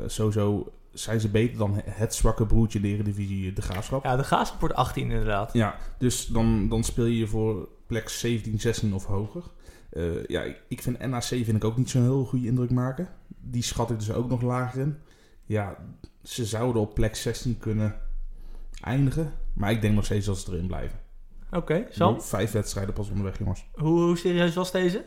sowieso zijn ze beter dan het zwakke broertje in de Eredivisie, de Graafschap. Ja, de Graafschap wordt 18 inderdaad. Ja, dus dan, dan speel je voor plek 17, 16 of hoger. Eh, ja, ik- vind NAC vind ik ook niet zo'n heel goede indruk maken. Die schat ik dus ook nog lager in. Ja, ze zouden op plek 16 kunnen eindigen. Maar ik denk nog steeds dat ze erin blijven. Oké, Sam, Vijf wedstrijden pas onderweg, jongens. hoe, hoe serieus was deze?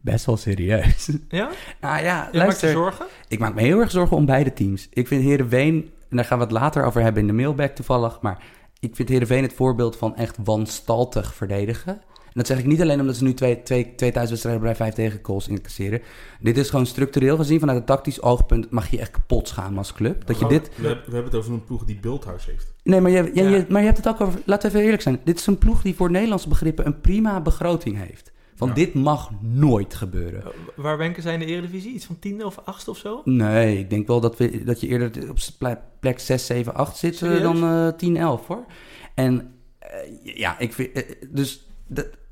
Best wel serieus. Ja? Nou ja, Je maakt je luister. zorgen? Ik maak me heel erg zorgen om beide teams. Ik vind Heerenveen, en daar gaan we het later over hebben in de mailback toevallig, maar ik vind Heerenveen het voorbeeld van echt wanstaltig verdedigen. En dat zeg ik niet alleen omdat ze nu twee, twee, twee thuiswedstrijden bij vijf tegengoals incasseren. Dit is gewoon structureel gezien, vanuit een tactisch oogpunt mag je echt kapot schamen als club. Dat je dit... We, hebben- we hebben het over een ploeg die beeldhuis heeft. Nee, maar je, Ja. je- maar je hebt het ook over... Laten we even eerlijk zijn. Dit is een ploeg die voor Nederlandse begrippen een prima begroting heeft. Van Ja. dit mag nooit gebeuren. Uh, Waar wenken zij in de Eredivisie? Iets van tiende of achtste of zo? Nee, ik denk wel dat, we, dat je eerder op ple- plek 6, 7, 8 zit eh, Serieus? dan eh 10, 11 hoor. En eh, ja, ik vind. eh, dus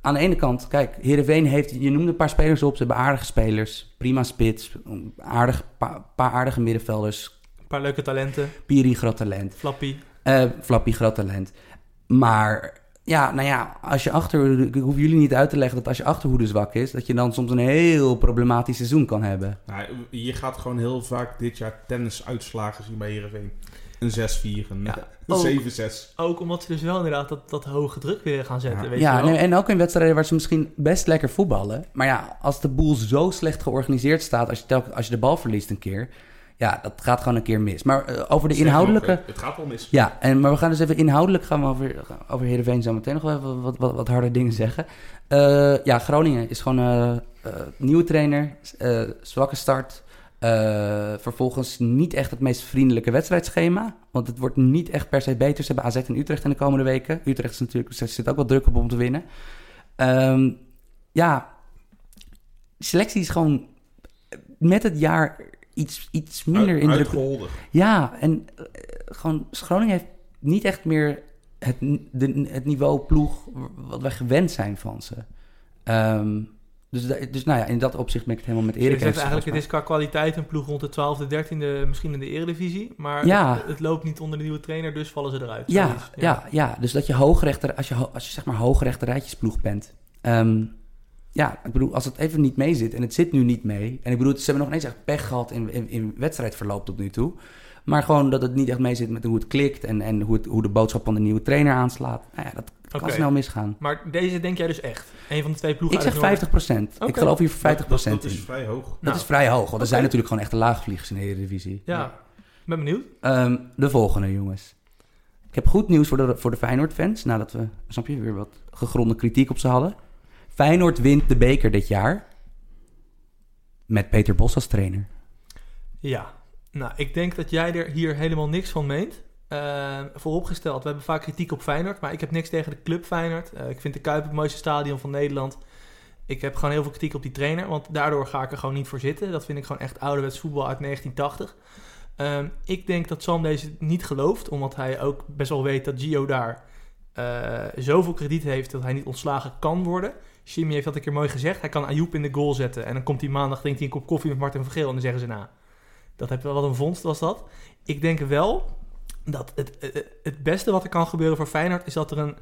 aan de ene kant, kijk, Heerenveen heeft. Je noemde een paar spelers op. Ze hebben aardige spelers. Prima spits. Een aardig, paar, paar aardige middenvelders. Een paar leuke talenten. Piri, groot talent. Flappy. eh Flappy, groot talent. Maar. Ja, nou ja, als je achter, ik hoef jullie niet uit te leggen dat als je achterhoede zwak is, dat je dan soms een heel problematisch seizoen kan hebben. Nou, je gaat gewoon heel vaak dit jaar tennisuitslagen zien bij Heerenveen. Een 6-4, een, Ja. een Oh. 7-6. Ook omdat ze dus wel inderdaad dat, dat hoge druk weer gaan zetten. Ja. Weet Ja, je wel? nee, en ook in wedstrijden waar ze misschien best lekker voetballen. Maar ja, als de boel zo slecht georganiseerd staat, als je, telk- als je de bal verliest een keer, ja, dat gaat gewoon een keer mis. Maar eh, over de inhoudelijke. nog, Het gaat wel mis. Ja, en, maar we gaan dus even inhoudelijk gaan we over, over Heerenveen zo meteen nog wel even wat, wat, wat harde dingen zeggen. Eh, ja, Groningen is gewoon een nieuwe trainer, eh, zwakke start. Eh, vervolgens niet echt het meest vriendelijke wedstrijdschema. Want het wordt niet echt per se beter. Ze hebben AZ en Utrecht in de komende weken. Utrecht is natuurlijk, zit ook wat druk op om te winnen. Ehm, ja, selectie is gewoon met het jaar iets, iets minder Uit- indrukwekkend. Ja, en eh, gewoon Groningen heeft niet echt meer het, de, het niveau ploeg wat wij gewend zijn van ze. Ehm, dus, da- dus nou ja, in dat opzicht ben ik het helemaal met Dus je Erik zegt eens. eigenlijk, het is qua kwaliteit een ploeg rond de 12e, 13e, misschien in de Eredivisie. Maar Ja. het, het loopt niet onder de nieuwe trainer, dus vallen ze eruit. ja, ja. Ja, dus dat je hoogrechter, als je, als je zeg maar hoogrechter rijtjesploeg bent. Ehm, ja, ik bedoel, als het even niet mee zit, en het zit nu niet mee. En ik bedoel, ze hebben nog niet eens echt pech gehad in, in, in wedstrijdverloop tot nu toe. Maar gewoon dat het niet echt mee zit met hoe het klikt en, en hoe, het, hoe de boodschap van de nieuwe trainer aanslaat. Nou ja, dat kan snel misgaan. Maar deze denk jij dus echt? Een van de twee ploegen Ik zeg het 50 procent. Ik geloof hier voor 50 Dat, dat, dat in. is vrij hoog. Dat Nou, is vrij hoog, want er zijn natuurlijk gewoon echte laagvliegers in de Eredivisie. Ja, ben benieuwd. Ehm, de volgende, jongens. Ik heb goed nieuws voor de, voor de Feyenoord-fans. Nadat we, snap je, weer wat gegronde kritiek op ze hadden. Feyenoord wint de beker dit jaar. Met Peter Bos als trainer. Ja, nou, ik denk dat jij er hier helemaal niks van meent. Eh, vooropgesteld, we hebben vaak kritiek op Feyenoord, maar ik heb niks tegen de club Feyenoord. Eh, ik vind de Kuip het mooiste stadion van Nederland. Ik heb gewoon heel veel kritiek op die trainer, want daardoor ga ik er gewoon niet voor zitten. Dat vind ik gewoon echt ouderwets voetbal uit 1980. Ehm, ik denk dat Sam deze niet gelooft, omdat hij ook best wel weet dat Gio daar eh, zoveel krediet heeft dat hij niet ontslagen kan worden. Jimmy heeft dat een keer mooi gezegd. Hij kan Ayoub in de goal zetten en dan komt hij maandag, drinkt hij een kop koffie met Martin van Geel en dan zeggen ze na. Dat heb wel wat een vondst was dat. Ik denk wel dat het, het, het beste wat er kan gebeuren voor Feyenoord is dat er een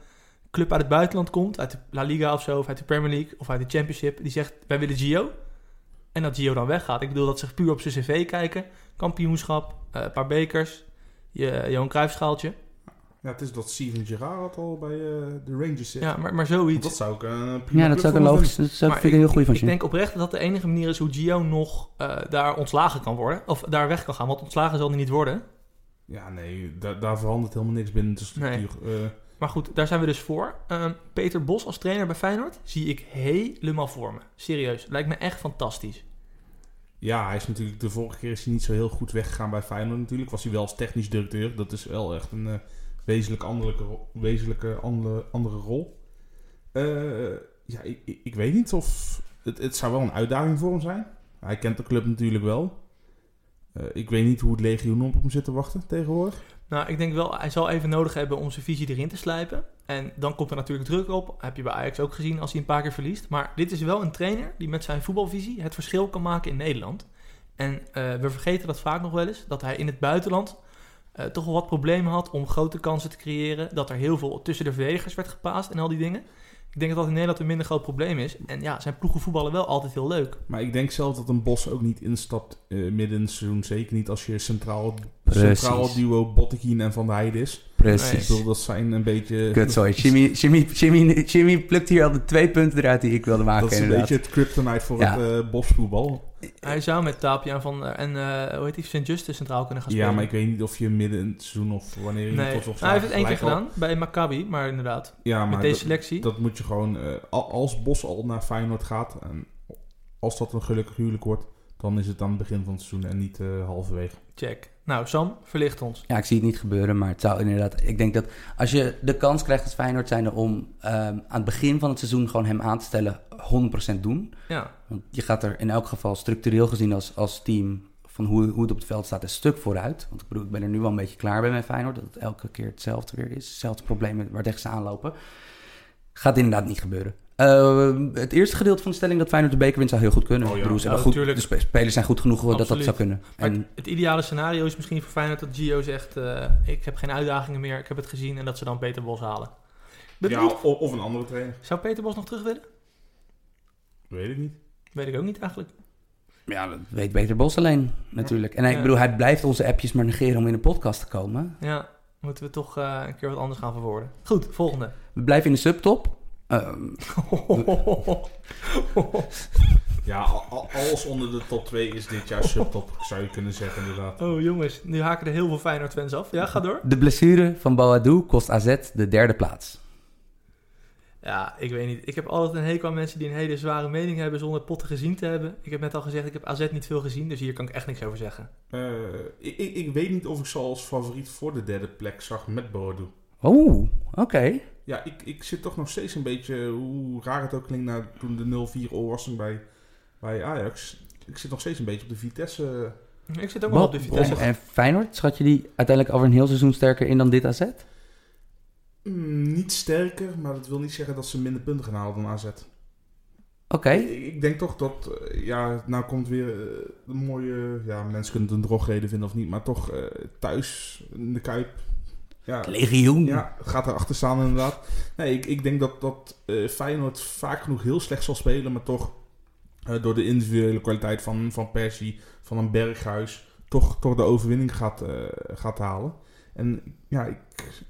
club uit het buitenland komt, uit de La Liga of zo, of uit de Premier League of uit de Championship, die zegt wij willen Gio. En dat Gio dan weggaat. Ik bedoel dat ze puur op zijn cv kijken. Kampioenschap, eh, een paar bekers, je Johan Cruijffschaaltje. Ja, het is dat Steven Gerrard al bij eh, de Rangers zit. Ja, maar, maar Want zoiets. dat zou ik een prima Ja, dat zou ik logisch. Dat zou, Maar vind ik een heel goed van Ik denk oprecht dat dat de enige manier is hoe Gio nog eh, daar ontslagen kan worden. Of daar weg kan gaan. Want ontslagen zal hij niet worden. Ja, nee, daar, daar verandert helemaal niks binnen de structuur. Eh, Maar goed, daar zijn we dus voor. Ehm, Peter Bos als trainer bij Feyenoord zie ik helemaal voor me. Serieus, lijkt me echt fantastisch. ja, hij is natuurlijk de vorige keer is hij niet zo heel goed weggegaan bij Feyenoord natuurlijk. Was hij wel als technisch directeur. Dat is wel echt een eh, wezenlijk, anderlijke, wezenlijke andere, andere rol. Eh, ja, ik, ik, ik weet niet of... Het, het zou wel een uitdaging voor hem zijn. Hij kent de club natuurlijk wel. Eh, ik weet niet hoe het legioen op hem zit te wachten tegenwoordig. Nou, ik denk wel, hij zal even nodig hebben om zijn visie erin te slijpen. En dan komt er natuurlijk druk op. Heb je bij Ajax ook gezien als hij een paar keer verliest. Maar dit is wel een trainer die met zijn voetbalvisie het verschil kan maken in Nederland. En eh, we vergeten dat vaak nog wel eens. Dat hij in het buitenland eh, toch wel wat problemen had om grote kansen te creëren. Dat er heel veel tussen de verdedigers werd gepaast en al die dingen. Ik denk dat dat in Nederland een minder groot probleem is. En ja, zijn ploegen voetballen wel altijd heel leuk. Maar ik denk zelf dat een Bos ook niet instapt eh, midden in het seizoen. Zeker niet als je centraal, Precies. centraal duo Botteguin en Van der Heijden is. Ik Precies. bedoel, dat zijn een beetje... Kut, sorry. Jimmy, Jimmy, Jimmy, Jimmy plukt hier al de twee punten eruit die ik wilde maken. Dat is een inderdaad. beetje het kryptonite voor Ja. het eh bosvoetbal. Hij zou met Tapia van eh, en eh, hoe heet die, St. Justus centraal kunnen gaan spelen. Ja, maar ik weet niet of je midden in het seizoen of wanneer je Nee, tot Nou, of hij heeft het één keer gedaan bij Maccabi, maar inderdaad. Ja, maar met deze dat, selectie. dat moet je gewoon... al- als Bos al naar Feyenoord gaat... En als dat een gelukkig huwelijk wordt... Dan is het aan het begin van het seizoen en niet eh, halverwege. Check. Nou, Sam, verlicht ons. Ja, ik zie het niet gebeuren, maar het zou inderdaad... Ik denk dat als je de kans krijgt als Feyenoord zijnde om ehm, aan het begin van het seizoen gewoon hem aan te stellen, 100% doen. Ja, Want je gaat er in elk geval structureel gezien als, als team van hoe, hoe het op het veld staat een stuk vooruit. Want ik bedoel, ik ben er nu wel een beetje klaar bij met Feyenoord. Dat het elke keer hetzelfde weer is. Hetzelfde probleem waar tegen ze aanlopen. Gaat inderdaad niet gebeuren. Eh, het eerste gedeelte van de stelling dat Feyenoord de beker wint zou heel goed kunnen. Oh ja. Ik bedoel, ze Ja, hebben goed, de spe- spelers zijn goed genoeg dat dat zou kunnen. En het ideale scenario is misschien voor Feyenoord dat Gio zegt... eh, ik heb geen uitdagingen meer, ik heb het gezien... en dat ze dan Peter Bos halen. Ja, of, of een andere trainer. Zou Peter Bos nog terug willen? Weet ik niet. Weet ik ook niet eigenlijk. ja, dat weet Peter Bos alleen natuurlijk. En hij, Ja. ik bedoel, hij blijft onze appjes maar negeren om in de podcast te komen. Ja, moeten we toch eh, een keer wat anders gaan verwoorden. Goed, volgende. We blijven in de subtop. Ehm, Ja, al- al- alles onder de top 2 is dit jaar subtop, zou je kunnen zeggen inderdaad. oh jongens, nu haken er heel veel Feyenoord-fans af. Ja, ga door. de blessure van Boadou kost AZ de derde plaats. Ja, ik weet niet. Ik heb altijd een hekel aan mensen die een hele zware mening hebben zonder potten gezien te hebben. Ik heb net al gezegd, ik heb AZ niet veel gezien, dus hier kan ik echt niks over zeggen. Eh, ik, ik, ik weet niet of ik ze als favoriet voor de derde plek zag met Boadu. Oeh, oké. Ja, ik, ik zit toch nog steeds een beetje, hoe raar het ook klinkt, naar toen de 0-4 overwasting bij, bij Ajax. Ik zit nog steeds een beetje op de Vitesse. Ik zit ook wel op de Vitesse. En Feyenoord, schat je die uiteindelijk over een heel seizoen sterker in dan dit AZ? Mm, niet sterker, maar dat wil niet zeggen dat ze minder punten gaan halen dan AZ. Oké. Ik, ik denk toch dat, eh, ja, nou komt weer eh, een mooie, ja, mensen kunnen het een drogreden vinden of niet, maar toch eh, thuis in de Kuip. Ja, Legioen. Ja, gaat erachter staan inderdaad. Nee, ik, ik denk dat, dat eh, Feyenoord vaak genoeg heel slecht zal spelen, maar toch eh, door de individuele kwaliteit van, van Persie, van een Berghuis, toch, toch de overwinning gaat, eh, gaat halen. En ja, ik,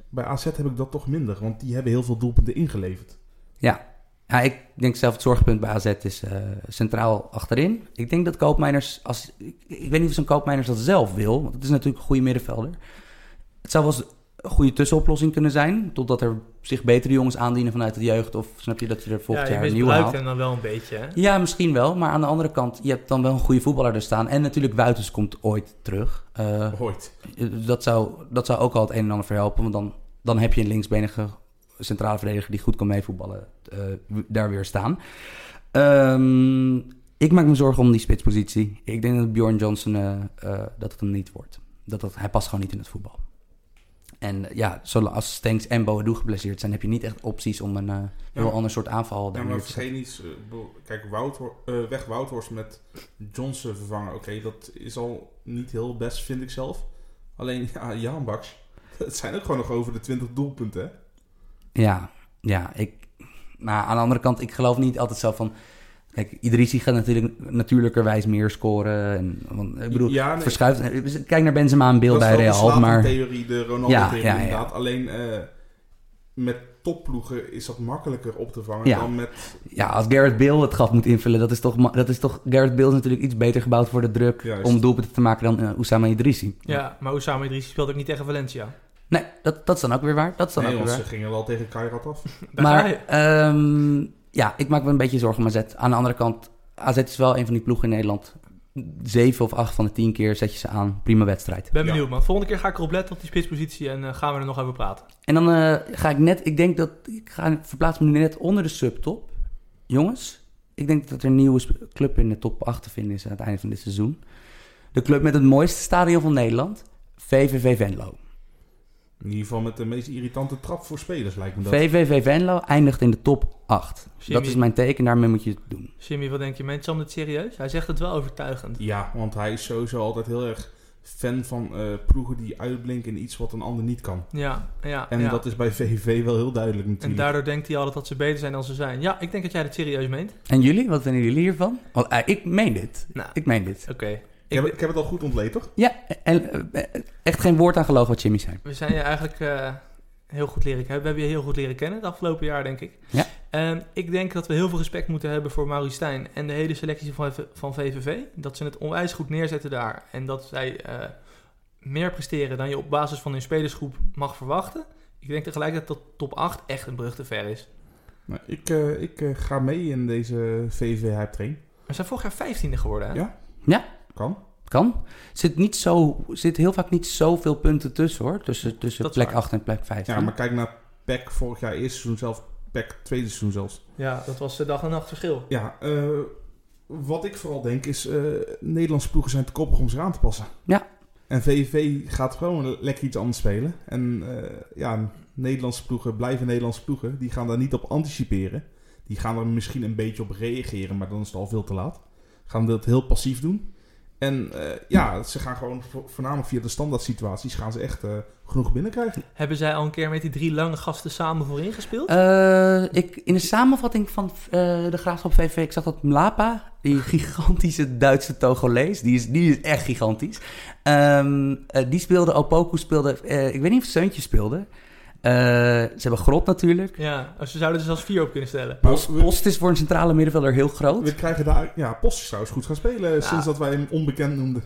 bij AZ heb ik dat toch minder, want die hebben heel veel doelpunten ingeleverd. Ja. ja, ik denk zelf het zorgpunt bij AZ is centraal achterin. Ik denk dat Koopmeiners, als, ik, ik weet niet of zo'n Koopmeiners dat zelf wil, want het is natuurlijk een goede middenvelder. Het zou wel eens een goede tussenoplossing kunnen zijn, totdat er zich betere jongens aandienen vanuit de jeugd, of snap je dat je er volgend ja, je jaar een nieuwe misbruikt haalt. hem dan wel een beetje, hè? Ja, misschien wel, maar aan de andere kant, je hebt dan wel een goede voetballer er staan. En natuurlijk Wuitens komt ooit terug. Eh, Ooit. dat, zou, dat zou ook al het een en ander verhelpen. Want dan, dan heb je een linksbenige centrale verdediger die goed kan meevoetballen eh, daar weer staan. Ehm, ik maak me zorgen om die spitspositie. Ik denk dat Bjorn Johnson eh, dat het hem niet wordt. Dat dat, hij past gewoon niet in het voetbal. En eh, ja, zolang- als Stenks en Boadu geblesseerd zijn, heb je niet echt opties om een eh, heel maar- ander soort aanval Ja, daar maar te zetten. vergeet niet, eh, bedoel, kijk, Wout, eh, weg Wouthorst met Johnson vervangen. Oké, dat is al niet heel best, vind ik zelf. Alleen, ja, Jan Baks, het zijn ook gewoon nog over de 20 doelpunten, hè? Ja, ja, ik. Maar aan de andere kant, ik geloof niet altijd zo van. Kijk, Idrissi gaat natuurlijk natuurlijkerwijs meer scoren. En, want, ik bedoel, Ja, nee. verschuift. Kijk naar Benzema in beeld Dat bij is wel Real, de maar theorie, de Ronaldo-theorie Ja, ja, ja. inderdaad. Alleen eh, met topploegen is dat makkelijker op te vangen Ja. dan met... ja, als Gareth Bale het gat moet invullen, dat is toch, dat is toch Gareth Bale is natuurlijk iets beter gebouwd voor de druk Juist. om doelpunten te maken dan uh, Oussama Idrissi. Ja, maar Oussama Idrissi speelt ook niet tegen Valencia. Nee, dat, dat is dan ook weer waar. Dat is dan Nee, ook weer waar. ze gingen wel tegen Kairat af. Maar je. Ja, ik maak me een beetje zorgen om AZ. Aan de andere kant, AZ is wel een van die ploegen in Nederland. Zeven of acht van de tien keer zet je ze aan. Prima wedstrijd. Ben Ja. benieuwd, man. Volgende keer ga ik erop letten op die spitspositie en eh, gaan we er nog over praten. En dan eh, ga ik net, ik denk dat, ik ga verplaats me nu net onder de subtop. Jongens, ik denk dat er een nieuwe club in de top 8 te vinden is aan het einde van dit seizoen. De club met het mooiste stadion van Nederland, VVV Venlo. In ieder geval met de meest irritante trap voor spelers, lijkt me dat. VVV Venlo eindigt in de top 8. Jimmy. Dat is mijn teken, daarmee moet je het doen. Jimmy, wat denk je? Meent Sam dit serieus? Hij zegt het wel overtuigend. Ja, want hij is sowieso altijd heel erg fan van eh, ploegen die uitblinken in iets wat een ander niet kan. Ja, ja. En ja. dat is bij VVV wel heel duidelijk En natuurlijk. daardoor denkt hij altijd dat ze beter zijn dan ze zijn. Ja, ik denk dat jij het serieus meent. En jullie, wat vinden jullie hiervan? Want eh, ik meen dit. Nou, Ik meen dit. oké. Ik heb, ik heb het al goed ontleed, toch? Ja, en eh, echt geen woord aan geloven wat Jimmy zei. We zijn je eigenlijk eh, heel goed leren kennen. We hebben je heel goed leren kennen het afgelopen jaar, denk ik. Ja. Ehm, ik denk dat we heel veel respect moeten hebben voor Maurice Stijn en de hele selectie van, van VVV. Dat ze het onwijs goed neerzetten daar. En dat zij eh, meer presteren dan je op basis van hun spelersgroep mag verwachten. Ik denk tegelijkertijd dat top 8 echt een brug te ver is. Nou, ik eh, ik ga mee in deze VVV Hype Train. We zijn vorig jaar 15e geworden, hè? Ja. Ja, Kan. kan. Zit, niet zo, zit heel vaak niet zoveel punten tussen hoor. Tussen, tussen plek waar. 8 en plek 15. Ja, maar kijk naar PEC vorig jaar eerste seizoen zelf. PEC tweede seizoen zelfs. Ja, dat was de dag en nacht verschil. Ja, eh, wat ik vooral denk is... eh, Nederlandse ploegen zijn te koppig om zich aan te passen. Ja. En VVV gaat gewoon lekker iets anders spelen. En eh, ja, Nederlandse ploegen blijven Nederlandse ploegen. Die gaan daar niet op anticiperen. Die gaan er misschien een beetje op reageren, maar dan is het al veel te laat. Gaan dat heel passief doen. En eh, ja, ze gaan gewoon vo- voornamelijk via de standaard situaties... gaan ze echt eh, genoeg binnenkrijgen. Hebben zij al een keer met die drie lange gasten samen voorin gespeeld? Eh, ik, in de samenvatting van eh, de Graafschap VV, ik zag dat Mlapa, die gigantische Duitse Togolees, die is, die is echt gigantisch. Ehm, eh, die speelde, Opoku speelde, eh, ik weet niet of Seuntje speelde. Eh, ze hebben Grot natuurlijk. Ja, ze zouden er zelfs vier op kunnen stellen. Post, is voor een centrale middenvelder heel groot. We krijgen daar... Ja, Post is trouwens goed gaan spelen... sinds dat wij hem onbekend noemden.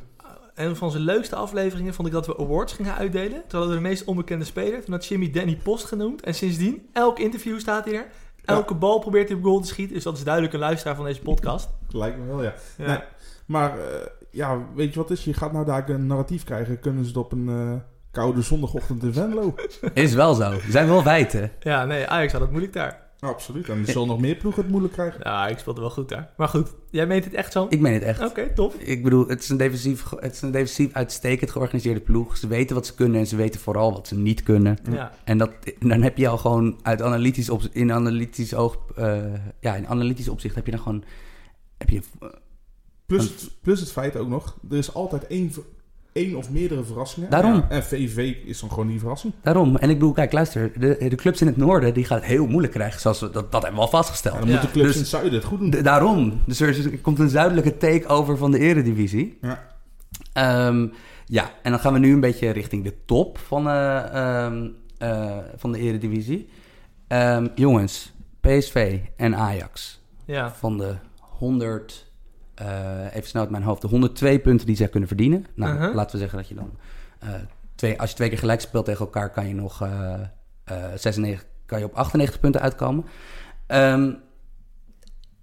Een van zijn leukste afleveringen vond ik dat we awards gingen uitdelen. Toen hadden we de meest onbekende speler. Toen had Jimmy Danny Post genoemd. En sindsdien, elk interview staat hij er. Elke bal probeert hij op goal te schieten. Dus dat is duidelijk een luisteraar van deze podcast. Lijkt me wel, ja. Ja. Nee, maar eh, ja, weet je wat het is? Je gaat nou daar een narratief krijgen. Kunnen ze het op een eh, koude zondagochtend in Venlo? Is wel zo. Er zijn wel feiten. ja, nee, Ajax had het moeilijk daar. Absoluut. En er zullen nog meer ploegen het moeilijk krijgen. Ja, ik speelde wel goed daar. Maar goed, jij meent het echt zo? Ik meen het echt. Oké, tof. Ik bedoel, het is, een defensief, het is een defensief uitstekend georganiseerde ploeg. Ze weten wat ze kunnen en ze weten vooral wat ze niet kunnen. Ja. En dat, dan heb je al gewoon uit analytisch op, in analytisch oog, eh, ja, in analytisch opzicht heb je dan gewoon, heb je, Plus het, plus het feit ook nog, er is altijd één, één of meerdere verrassingen. Daarom. Ja, en VV is dan gewoon die verrassing. daarom. En ik bedoel, kijk, luister, de, de clubs in het noorden, die gaan het heel moeilijk krijgen, zoals we, dat, dat hebben we al vastgesteld. En dan Ja, moeten clubs dus- in het zuiden het goed doen. Daarom. Dus er, is- er komt een zuidelijke takeover van de eredivisie. Ja. Ehm, ja, en dan gaan we nu een beetje richting de top van, eh, ehm, eh, van de eredivisie. Ehm, jongens, PSV en Ajax. Ja. van de 100, eh, even snel uit mijn hoofd, de 102 punten die zij kunnen verdienen. Nou, Uh-huh. laten we zeggen dat je dan, eh, twee, als je twee keer gelijk speelt tegen elkaar, kan je nog eh, eh, 96, kan je op 98 punten uitkomen. Ehm,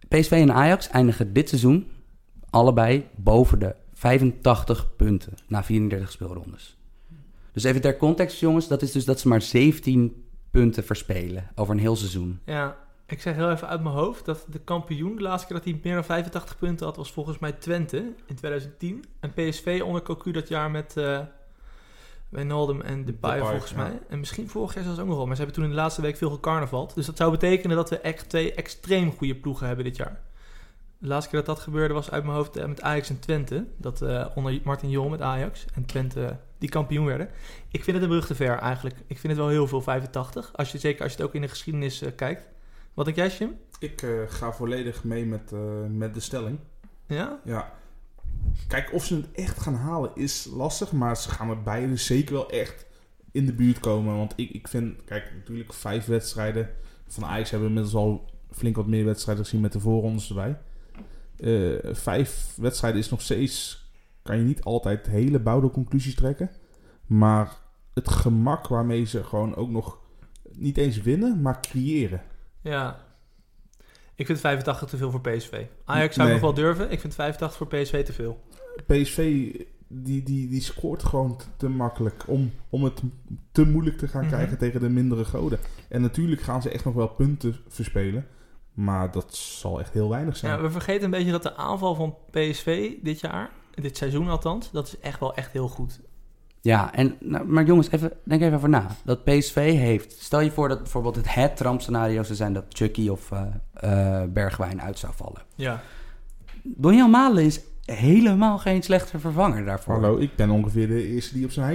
PSV en Ajax eindigen dit seizoen allebei boven de 85 punten na 34 speelrondes. Dus even ter context, jongens, dat is dus dat ze maar 17 punten verspelen over een heel seizoen. Ja, ik zeg heel even uit mijn hoofd dat de kampioen, de laatste keer dat hij meer dan 85 punten had, was volgens mij Twente in 2010. En PSV onder Cocu dat jaar met Wijnaldum en Depay Depay, volgens ja. mij. En misschien vorig jaar zelfs ook nog wel. Maar ze hebben toen in de laatste week veel gecarnavald. Dus dat zou betekenen dat we echt twee extreem goede ploegen hebben dit jaar. De laatste keer dat dat gebeurde was uit mijn hoofd eh, met Ajax en Twente. Dat eh, onder Martin Jol met Ajax en Twente die kampioen werden. Ik vind het een brug te ver eigenlijk. Ik vind het wel heel veel 85. Als je, zeker als je het ook in de geschiedenis kijkt. Wat denk jij, Jim? Ik eh, ga volledig mee met, eh, met de stelling. Ja? Ja. Kijk, of ze het echt gaan halen is lastig. Maar ze gaan er beide zeker wel echt in de buurt komen. Want ik, ik vind, kijk, natuurlijk vijf wedstrijden. Van Ajax hebben we inmiddels al flink wat meer wedstrijden gezien met de voorrondes erbij. Eh, vijf wedstrijden is nog steeds... Kan je niet altijd hele bouwde conclusies trekken. Maar het gemak waarmee ze gewoon ook nog... Niet eens winnen, maar creëren. Ja. Ik vind 85 te veel voor PSV. Ajax zou Nee. nog wel durven. Ik vind 85 voor PSV te veel. PSV die, die, die scoort gewoon te, te makkelijk om, om het te moeilijk te gaan Mhm. krijgen tegen de mindere goden. En natuurlijk gaan ze echt nog wel punten verspelen. Maar dat zal echt heel weinig zijn. Ja, we vergeten een beetje dat de aanval van PSV dit jaar, dit seizoen althans, dat is echt wel echt heel goed. Ja, en, nou, maar jongens, even, denk even over na. Dat PSV heeft... Stel je voor dat bijvoorbeeld het het trampscenario zou zijn... dat Chucky of eh, eh, Bergwijn uit zou vallen. Ja. Donjan Malen is helemaal geen slechte vervanger daarvoor. Hallo, ik ben ongeveer de eerste die op zijn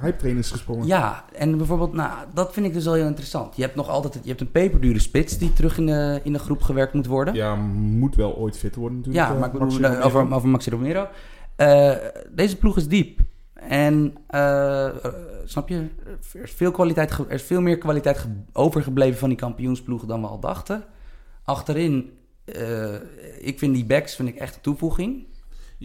hype, train is gesprongen. Ja, en bijvoorbeeld, nou, dat vind ik dus wel heel interessant. Je hebt nog altijd, je hebt een peperdure spits die terug in de, in de groep gewerkt moet worden. Ja, moet wel ooit fit worden natuurlijk. Ja, eh, maar ik bedoel, over, over Maxi Romero. Eh, deze ploeg is diep. En, eh, snap je, er is, veel kwaliteit, er is veel meer kwaliteit ge- overgebleven van die kampioensploegen dan we al dachten. Achterin, eh, ik vind die backs vind ik echt een toevoeging.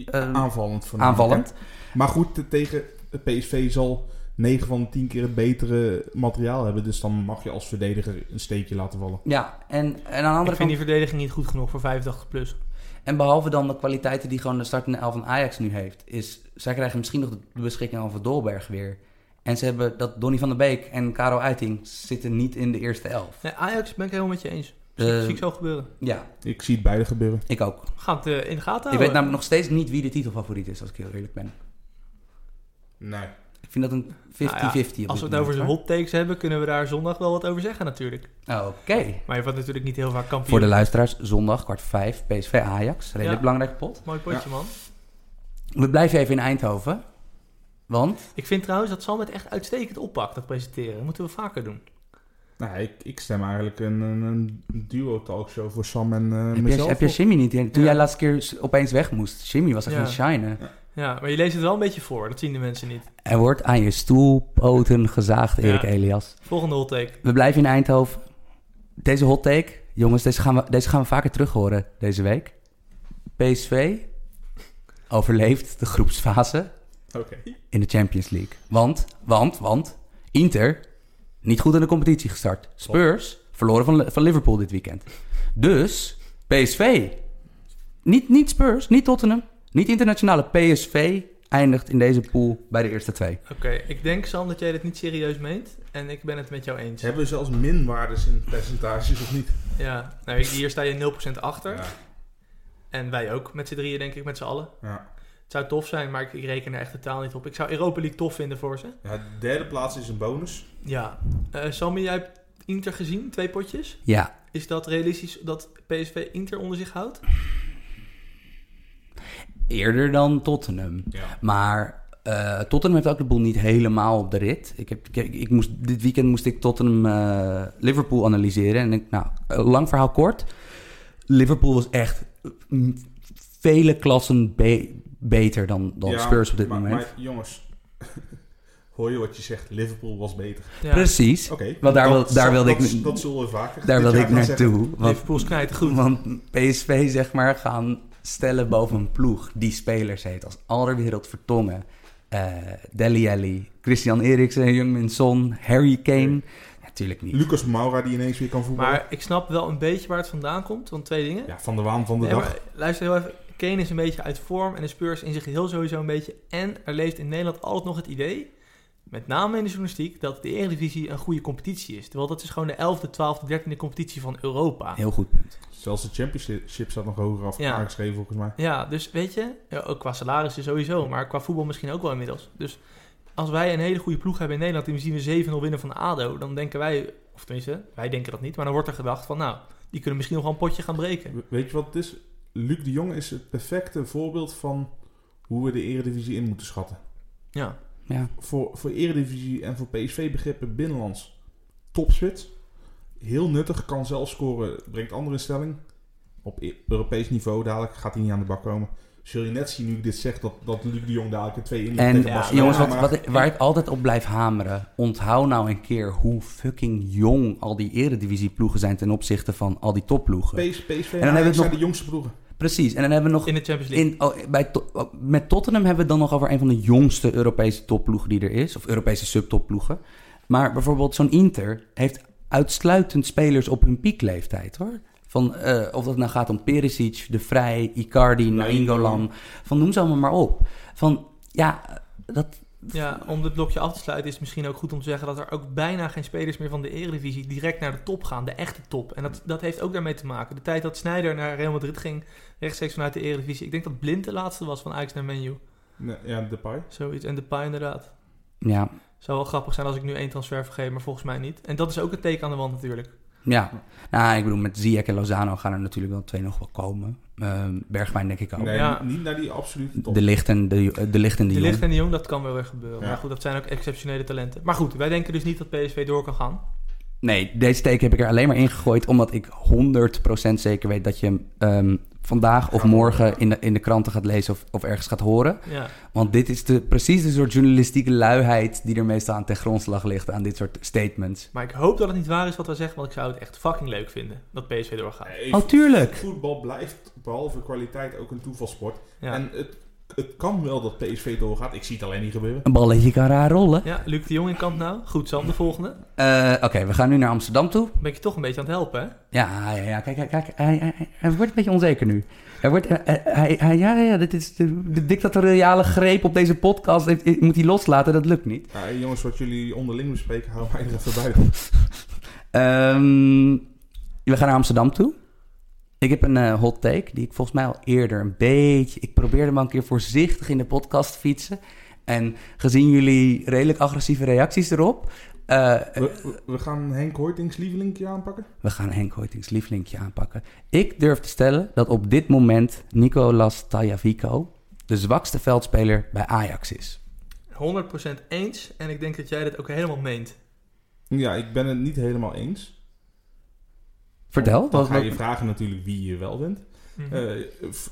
eh, aanvallend. Van Aanvallend. Maar goed, te- tegen het PSV zal 9 van de 10 keer het betere materiaal hebben. Dus dan mag je als verdediger een steekje laten vallen. Ja, en, en aan de andere Ik kant... vind die verdediging niet goed genoeg voor 85 plus. En behalve dan de kwaliteiten die gewoon de startende elf van Ajax nu heeft, is zij krijgen misschien nog de beschikking over Dolberg weer. En ze hebben dat Donny van der Beek en Karel Uiting zitten niet in de eerste elf. Nee, Ajax ben ik helemaal met je eens. Zie, Eh, zie ik zo gebeuren. Ja, Ik zie het beide gebeuren. ik ook. We gaan het eh, in de gaten Ik houden. weet namelijk nog steeds niet wie de titelfavoriet is, als ik heel eerlijk ben. Nee. Ik vind dat een 50-50. Nou ja, Als we het over zijn hot takes hebben, kunnen we daar zondag wel wat over zeggen natuurlijk. Oké. Maar je wordt natuurlijk niet heel vaak kampioen. Voor de luisteraars, zondag kwart vijf, PSV Ajax. Redelijk Ja. belangrijke pot. Mooi potje, man. We blijven even in Eindhoven. Want Ik vind trouwens dat Sam het echt uitstekend oppakt, dat presenteren. Dat moeten we vaker doen. Nou, ik, ik stem eigenlijk een, een, een duo-talkshow voor Sam en eh heb, je, mezelf. heb je. Jimmy niet? Toen Ja. jij laatste keer opeens weg moest. Jimmy was echt Ja. een shine. Ja, maar je leest het wel een beetje voor. Dat zien de mensen niet. Er wordt aan je stoelpoten gezaagd, Erik Ja. Elias. Volgende hot take. We blijven in Eindhoven. Deze hot take, jongens, deze gaan we, deze gaan we vaker terug horen deze week. PSV overleeft de groepsfase Oké. in de Champions League. Want, want, want, Inter niet goed in de competitie gestart. Spurs verloren van, van Liverpool dit weekend. Dus PSV, niet, niet Spurs, niet Tottenham, niet internationale PSV eindigt in deze pool bij de eerste twee. Oké, ik denk Sam dat jij dit niet serieus meent. En ik ben het met jou eens. Hebben we zelfs minwaardes in percentages of niet? Ja, nou, hier sta je 0% achter. Ja. En wij ook, met z'n drieën denk ik, met z'n allen. Ja. Het zou tof zijn, maar ik, ik reken er echt totaal niet op. Ik zou Europa League tof vinden voor ze. ja, de derde plaats is een bonus. Ja. Eh Sammy, jij hebt Inter gezien, twee potjes. Ja, Is dat realistisch dat PSV Inter onder zich houdt? Eerder dan Tottenham. Ja. Maar eh, Tottenham heeft ook de boel niet helemaal op de rit. Ik heb, ik, ik moest, dit weekend moest ik Tottenham eh, Liverpool analyseren. En ik, nou, eh, lang verhaal kort. Liverpool was echt mm, vele klassen be- beter dan, dan Ja, Spurs op dit maar, moment. Maar jongens, hoor je wat je zegt? Liverpool was beter. Ja. Precies. Oké. Want daar dat, wil- daar dat- wilde dat, ik- Dat zullen we vaker. Daar wilde ik naartoe. Liverpool is goed. want PSV zeg maar gaan stellen boven een ploeg die spelers heet als Alderwereld Vertongen, eh Deli Alli, Christian Eriksen, Jungmin Son, Harry Kane. Natuurlijk niet. Lucas Moura die ineens weer kan voetballen. Maar ik snap wel een beetje waar het vandaan komt. Want twee dingen. Ja, van de waan van de Nee, dag. maar luister heel even. Kane is een beetje uit vorm en de Spurs in zich geheel sowieso een beetje. En er leeft in Nederland altijd nog het idee, met name in de journalistiek, dat de Eredivisie een goede competitie is. Terwijl dat is gewoon de 11e, 12e, 13e competitie van Europa. Heel goed punt. Zelfs de championship staat nog hoger af Ja. aangeschreven volgens mij. Ja, dus weet je, ja, ook qua salarissen sowieso, maar qua voetbal misschien ook wel inmiddels. Dus als wij een hele goede ploeg hebben in Nederland en we zien we 7-0 winnen van de ADO, dan denken wij, of tenminste, wij denken dat niet, maar dan wordt er gedacht van, nou, die kunnen misschien nog wel een potje gaan breken. We- Weet je wat het is? Luc de Jong is het perfecte voorbeeld van hoe we de Eredivisie in moeten schatten. Ja, Ja. Voor, voor Eredivisie en voor PSV-begrippen binnenlands. Topspits. Heel nuttig, kan zelf scoren, brengt andere in stelling. Op e- Europees niveau, dadelijk gaat hij niet aan de bak komen. Zul je net zien nu ik dit zeg, dat, dat Luc de Jong dadelijk een twee in En ja, Barcelona jongens, wat, wat, ik- waar ik altijd op blijf hameren. Onthoud nou een keer hoe fucking jong al die eredivisieploegen zijn ten opzichte van al die topploegen. PS, PSV en, hebben we nog- de jongste ploegen. Precies. En dan hebben we nog in de Champions League. In, oh, bij to- oh, met Tottenham hebben we het dan nog over een van de jongste Europese topploegen die er is. Of Europese subtopploegen. Maar bijvoorbeeld zo'n Inter heeft uitsluitend spelers op hun piekleeftijd hoor. Van, eh, of dat nou gaat om Perisic, De Vrij, Icardi, Nainggolan. Van noem ze allemaal maar op. Van ja, dat, Ja, om dit blokje af te sluiten is het misschien ook goed om te zeggen dat er ook bijna geen spelers meer van de Eredivisie direct naar de top gaan, de echte top. En dat, dat heeft ook daarmee te maken. De tijd dat Sneijder naar Real Madrid ging, rechtstreeks vanuit de Eredivisie. Ik denk dat Blind de laatste was van Ajax naar Menu. Nee, Ja, Depay. Zoiets. En Depay inderdaad. ja, Zou wel grappig zijn als ik nu één transfer vergeet, maar volgens mij niet. En dat is ook een teken aan de wand natuurlijk. Ja, nou, ik bedoel, met Ziyech en Lozano gaan er natuurlijk wel twee nog wel komen. Ehm, Bergwijn denk ik ook. Nee, Ja. niet naar die absolute top. De Licht en de, de, licht en de, De Jong. Licht en de Jong, dat kan wel weer gebeuren. Ja. Maar goed, dat zijn ook exceptionele talenten. Maar goed, wij denken dus niet dat PSV door kan gaan. Nee, deze teken heb ik er alleen maar ingegooid omdat ik 100% zeker weet dat je hem ehm, vandaag of morgen in de, in de kranten gaat lezen of, of ergens gaat horen. Ja. Want dit is de, precies de soort journalistieke luiheid die er meestal aan ten grondslag ligt aan dit soort statements. Maar ik hoop dat het niet waar is wat wij zeggen, want ik zou het echt fucking leuk vinden dat PSV doorgaat. Nee, Oh, tuurlijk. Voetbal blijft behalve kwaliteit ook een toevalsport. Ja, En het, het kan wel dat PSV doorgaat. Ik zie het alleen niet gebeuren. Een balletje kan raar rollen. ja Luc de Jong in kant nou. Goed, Sam, de volgende. Eh, Oké, we gaan nu naar Amsterdam toe. Ben je toch een beetje aan het helpen, hè? Ja, ja, ja. Kijk, kijk, kijk. Hij, hij, hij wordt een beetje onzeker nu. Hij wordt, eh, eh, hij, hij, ja, ja, dit is de, de dictatoriale greep op deze podcast. Ik, ik moet die loslaten, dat lukt niet. Ja, jongens, wat jullie onderling bespreken, hou mij er even bij. Ehm, we gaan naar Amsterdam toe. Ik heb een eh, hot take die ik volgens mij al eerder een beetje... Ik probeerde hem al een keer voorzichtig in de podcast te fietsen. En gezien jullie redelijk agressieve reacties erop... eh, We, we- gaan Henk Hoytings lievelingje aanpakken. we gaan Henk Hoytings lievelingje aanpakken. Ik durf te stellen dat op dit moment Nicolas Tagliafico... de zwakste veldspeler bij Ajax is. 100% eens. En ik denk dat jij dit ook helemaal meent. Ja, ik ben het niet helemaal eens. Vertel. Dan ga je vragen natuurlijk wie je wel bent. Mhm. Eh,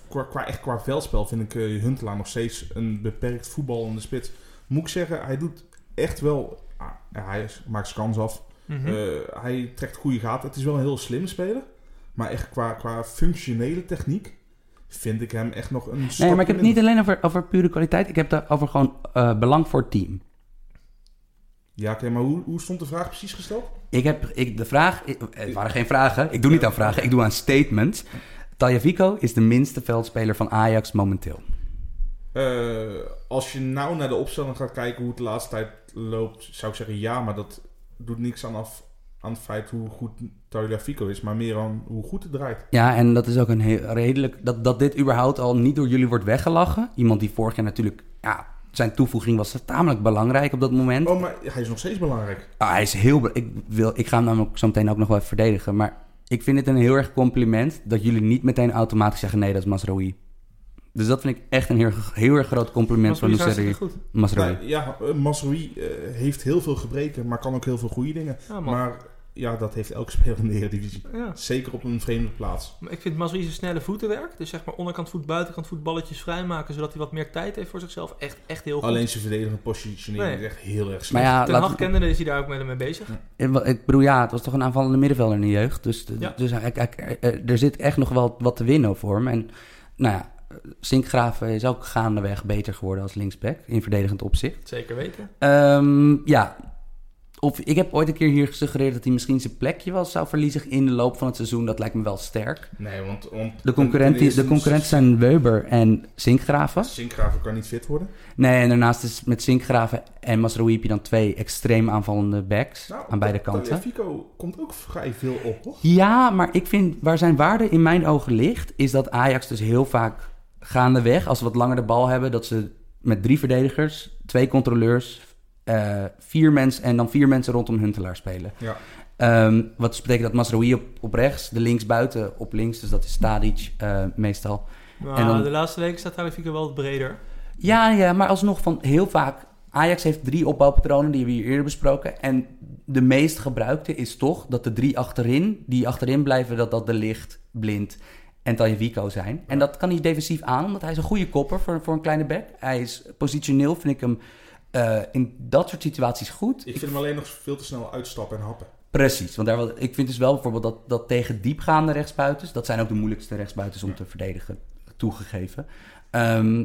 qua, qua, echt qua veldspel vind ik eh, Huntelaar nog steeds een beperkt voetbal in de spits. Moet ik zeggen, hij doet echt wel... ah, hij is- maakt zijn kans af. Mhm. Eh, hij trekt goede gaten. Het is wel een heel slimme speler. Maar echt qua, qua functionele techniek vind ik hem echt nog een Nee, maar ik heb het niet alleen over, over pure kwaliteit. Ik heb het over gewoon eh, belang voor het team. Ja, oké, maar hoe, hoe stond de vraag precies gesteld? Ik heb ik, de vraag... het waren geen vragen. Ik doe niet aan vragen. Ik doe aan statements. Tagliafico is de minste veldspeler van Ajax momenteel. Eh, als je nou naar de opstelling gaat kijken hoe het de laatste tijd loopt, zou ik zeggen ja, maar dat doet niks aan af aan het feit hoe goed Tagliafico is, maar meer aan hoe goed het draait. Ja, en dat is ook een heel redelijk... Dat, dat dit überhaupt al niet door jullie wordt weggelachen. Iemand die vorig jaar natuurlijk... Ja, zijn toevoeging was tamelijk belangrijk op dat moment. Oh, maar hij is nog steeds belangrijk. Ah, hij is heel... Ik, wil, ik ga hem namelijk zo meteen ook nog wel even verdedigen. Maar ik vind het een heel erg compliment... dat jullie niet meteen automatisch zeggen... nee, dat is Masraoui. Dus dat vind ik echt een heel, heel erg groot compliment van goed. Masraoui. Nou, ja, Mazraoui eh, heeft heel veel gebreken, maar kan ook heel veel goede dingen. Ja. Maar ja, dat heeft elke speler in de Eredivisie. Ja. Zeker op een vreemde plaats. Maar ik vind Mazri zijn snelle voetenwerk. Dus zeg maar onderkant voet, buitenkant voet, balletjes vrijmaken. Zodat hij wat meer tijd heeft voor zichzelf. Echt, echt heel goed. Alleen zijn verdedigende positionering Nee. is echt heel erg Maar slecht. ja, Ten Hag kende is hij daar ook met hem mee bezig. Ik ik bedoel, ja, het was toch een aanvallende middenvelder in de jeugd. Dus, Ja. dus hij- hij- hij- er zit echt nog wel wat te winnen voor hem. En nou ja, Sinkgraven is ook gaandeweg beter geworden als linksback. In verdedigend opzicht. Zeker weten. Ehm, ja, of, ik heb ooit een keer hier gesuggereerd dat hij misschien zijn plekje wel zou verliezen in de loop van het seizoen. Dat lijkt me wel sterk. Nee, want, want De concurrenten, de concurrenten zijn Weber en Sinkgraven. Sinkgraven kan niet fit worden. Nee, en daarnaast is met Sinkgraven en Masraoui heb je dan twee extreem aanvallende backs Nou, aan beide kanten. Tagliafico komt ook vrij veel op, hoor. Ja, maar ik vind waar zijn waarde in mijn ogen ligt, is dat Ajax dus heel vaak gaandeweg, als ze wat langer de bal hebben, dat ze met drie verdedigers, twee controleurs, eh, vier mensen en dan vier mensen rondom Huntelaar spelen. Ja. Ehm, wat dus betekent dat Masraoui op, op rechts, de linksbuiten op links, dus dat is Tadic eh, meestal. Maar En dan- de laatste weken staat Tagliafico wel wat breder. Ja, ja, maar alsnog van heel vaak. Ajax heeft drie opbouwpatronen, die hebben we hier eerder besproken. En de meest gebruikte is toch dat de drie achterin, die achterin blijven, dat dat de licht, blind en Tagliafico zijn. En dat kan hij defensief aan, omdat hij is een goede kopper voor, voor een kleine back. Hij is positioneel, vind ik hem eh, in dat soort situaties goed. Ik vind hem alleen nog veel te snel uitstappen en happen. Precies, want daar, wil- ik vind dus wel bijvoorbeeld dat, dat tegen diepgaande rechtsbuitens, dat zijn ook de moeilijkste rechtsbuitens om te verdedigen, toegegeven. Ehm,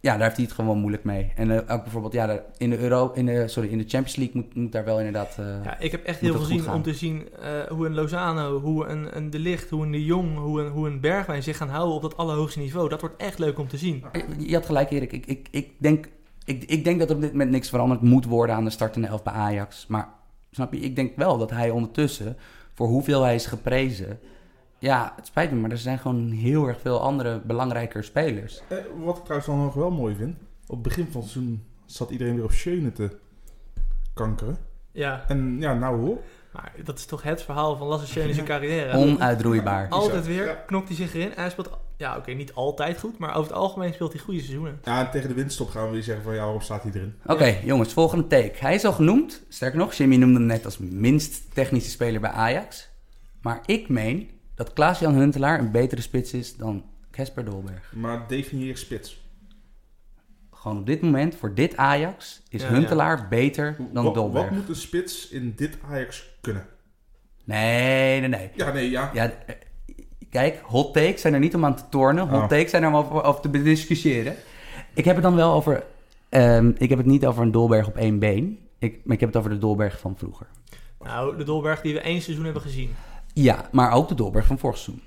ja, daar heeft hij het gewoon moeilijk mee. En eh, ook bijvoorbeeld, ja, in de Euro, in de, sorry, in de Champions League moet, moet daar wel inderdaad. eh, Ja, ik heb echt heel veel zin om te zien eh, hoe een Lozano, hoe een, een De Ligt, hoe een De Jong, hoe een, hoe een Bergwijn zich gaan houden op dat allerhoogste niveau. Dat wordt echt leuk om te zien. Eh, Je had gelijk, Erik. Ik, ik, ik, denk, ik, ik denk dat er op dit moment niks veranderd moet worden aan de startende elf bij Ajax. Maar snap je, ik denk wel dat hij ondertussen, voor hoeveel hij is geprezen. Ja, het spijt me, maar er zijn gewoon heel erg veel andere belangrijker spelers. Eh, wat ik trouwens dan nog wel mooi vind. Op het begin van het seizoen zat iedereen weer op Schöne te kankeren. Ja, En ja, nou hoor. Maar dat is toch het verhaal van Lasse Schöne in zijn carrière. Onuitroeibaar. Altijd weer knokt hij zich erin. En hij speelt, ja oké, niet altijd goed, maar over het algemeen speelt hij goede seizoenen. Ja, en tegen de winststop gaan we weer zeggen van ja, waarom staat hij erin? Oké, jongens, volgende take. Hij is al genoemd. Sterker nog, Jimmy noemde hem net als minst technische speler bij Ajax. Maar ik meen dat Klaas-Jan Huntelaar een betere spits is dan Casper Dolberg. Maar definieer spits. Gewoon op dit moment, voor dit Ajax, is Ja, Huntelaar beter dan wat, Dolberg. wat moet een spits in dit Ajax kunnen? Nee, nee, nee. Ja, nee, ja. Ja, kijk, hot takes zijn er niet om aan te tornen. Hot Oh. takes zijn er om over, over te bediscussiëren. Ik heb het dan wel over... ehm, ik heb het niet over een Dolberg op één been. Ik, maar ik heb het over de Dolberg van vroeger. Nou, de Dolberg die we één seizoen hebben gezien. Ja, maar ook de Dolberg van vorig seizoen.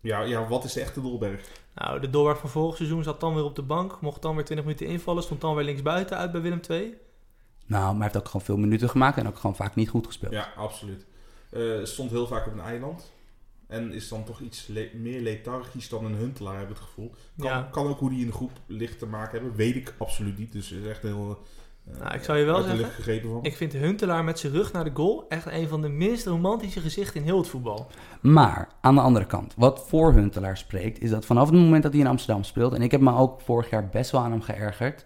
Ja, ja, wat is de echte Dolberg? Nou, de Dolberg van vorig seizoen zat dan weer op de bank, mocht dan weer 20 minuten invallen, stond dan weer linksbuiten uit bij Willem II. Nou, maar hij heeft ook gewoon veel minuten gemaakt en ook gewoon vaak niet goed gespeeld. Ja, absoluut. Eh, stond heel vaak op een eiland. En is dan toch iets le- meer lethargisch dan een Huntelaar, heb ik het gevoel. Kan, Ja. kan ook hoe die in de groep ligt te maken hebben. Weet ik absoluut niet. Dus het is echt heel... Nou, ik zou je wel zeggen, lucht gegrepen van. Ik vind Huntelaar met zijn rug naar de goal echt een van de minst romantische gezichten in heel het voetbal. Maar aan de andere kant, wat voor Huntelaar spreekt, is dat vanaf het moment dat hij in Amsterdam speelt, en ik heb me ook vorig jaar best wel aan hem geërgerd,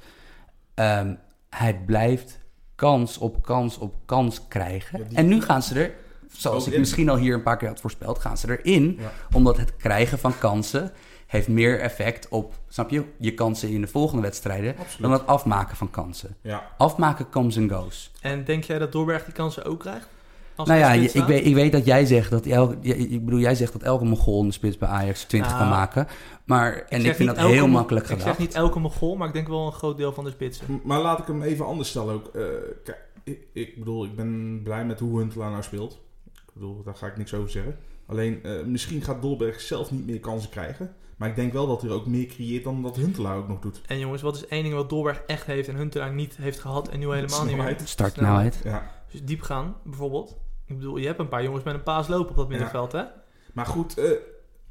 ehm, hij blijft kans op kans op kans krijgen. Ja, die- En nu gaan ze er, zoals ik in. misschien al hier een paar keer had voorspeld, gaan ze erin, Ja. omdat het krijgen van kansen heeft meer effect op, snap je, je kansen in de volgende wedstrijden, Absoluut. dan het afmaken van kansen. Ja, Afmaken comes and goes. En denk jij dat Dolberg die kansen ook krijgt? Als nou ja, ik weet, ik weet dat jij zegt dat elke, ik bedoel, jij zegt dat elke Mongool in de spits bij Ajax 20 kan Nou, maken. Maar, en ik, vind dat elke heel makkelijk Ik gedacht. zeg niet elke Mogol, maar ik denk wel een groot deel van de spitsen. M- maar laat ik hem even anders stellen ook. Eh, kijk, ik, ik bedoel, ik ben blij met hoe Huntelaar nou speelt. Ik bedoel, daar ga ik niks over zeggen. Alleen, eh, misschien gaat Dolberg zelf niet meer kansen krijgen. Maar ik denk wel dat hij er ook meer creëert dan dat Huntelaar ook nog doet. En jongens, wat is één ding wat Dolberg echt heeft en Huntelaar niet heeft gehad en nu al helemaal niet meer? Snelheid. Startsnelheid. Ja. Dus diep gaan, bijvoorbeeld. Ik bedoel, je hebt een paar jongens met een paas lopen op dat middenveld, hè? Maar goed, eh,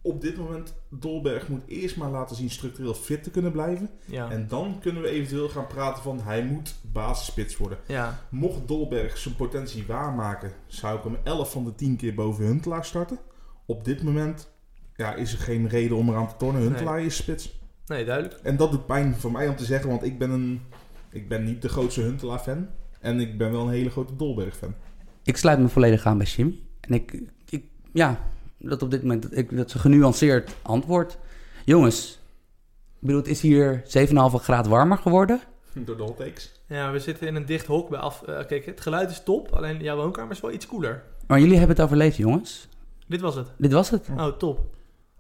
op dit moment, Dolberg moet eerst maar laten zien structureel fit te kunnen blijven. Ja. En dan kunnen we eventueel gaan praten van hij moet basisspits worden. ja. Mocht Dolberg zijn potentie waarmaken, zou ik hem 11 van de 10 keer boven Huntelaar starten. Op dit moment ja, is er geen reden om eraan te tornen. Huntelaar is spits. Nee, duidelijk. En dat doet pijn voor mij om te zeggen, want ik ben, een, ik ben niet de grootste Huntelaar-fan. En ik ben wel een hele grote Dolberg-fan. Ik sluit me volledig aan bij Jimmy. En ik, ik ja, dat op dit moment, dat, ik, dat is een genuanceerd antwoord. Jongens, ik bedoel, het is hier 7,5 graad warmer geworden. Door de hot takes. Ja, we zitten in een dicht hok bij af. eh, kijk, het geluid is top, alleen jouw woonkamer is wel iets koeler. Maar jullie hebben het overleefd, jongens. Dit was het. Dit was het. Oh, top.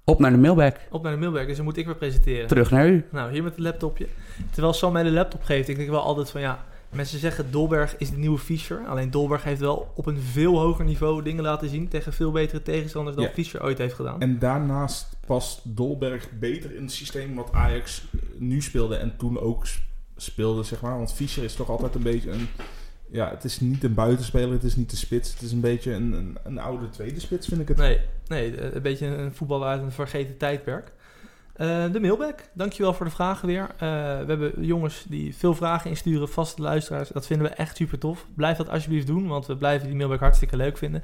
Op naar de mailbag. Op naar de mailbag, dus dan moet ik weer presenteren. Terug naar u. Nou, hier met het laptopje. Terwijl Sam mij de laptop geeft, ik denk wel altijd van ja... Mensen zeggen Dolberg is de nieuwe Fischer. Alleen Dolberg heeft wel op een veel hoger niveau dingen laten zien... tegen veel betere tegenstanders dan Ja. Fischer ooit heeft gedaan. En daarnaast past Dolberg beter in het systeem wat Ajax nu speelde en toen ook speelde, zeg maar. Want Fischer is toch altijd een beetje een... Ja, het is niet een buitenspeler, het is niet de spits. Het is een beetje een, een, een oude tweede spits, vind ik het. Nee, nee, een beetje een voetballer uit een vergeten tijdperk. Eh, de mailbag, dankjewel voor de vragen weer. Eh, we hebben jongens die veel vragen insturen, vaste luisteraars. Dat vinden we echt super tof. Blijf dat alsjeblieft doen, want we blijven die mailbag hartstikke leuk vinden.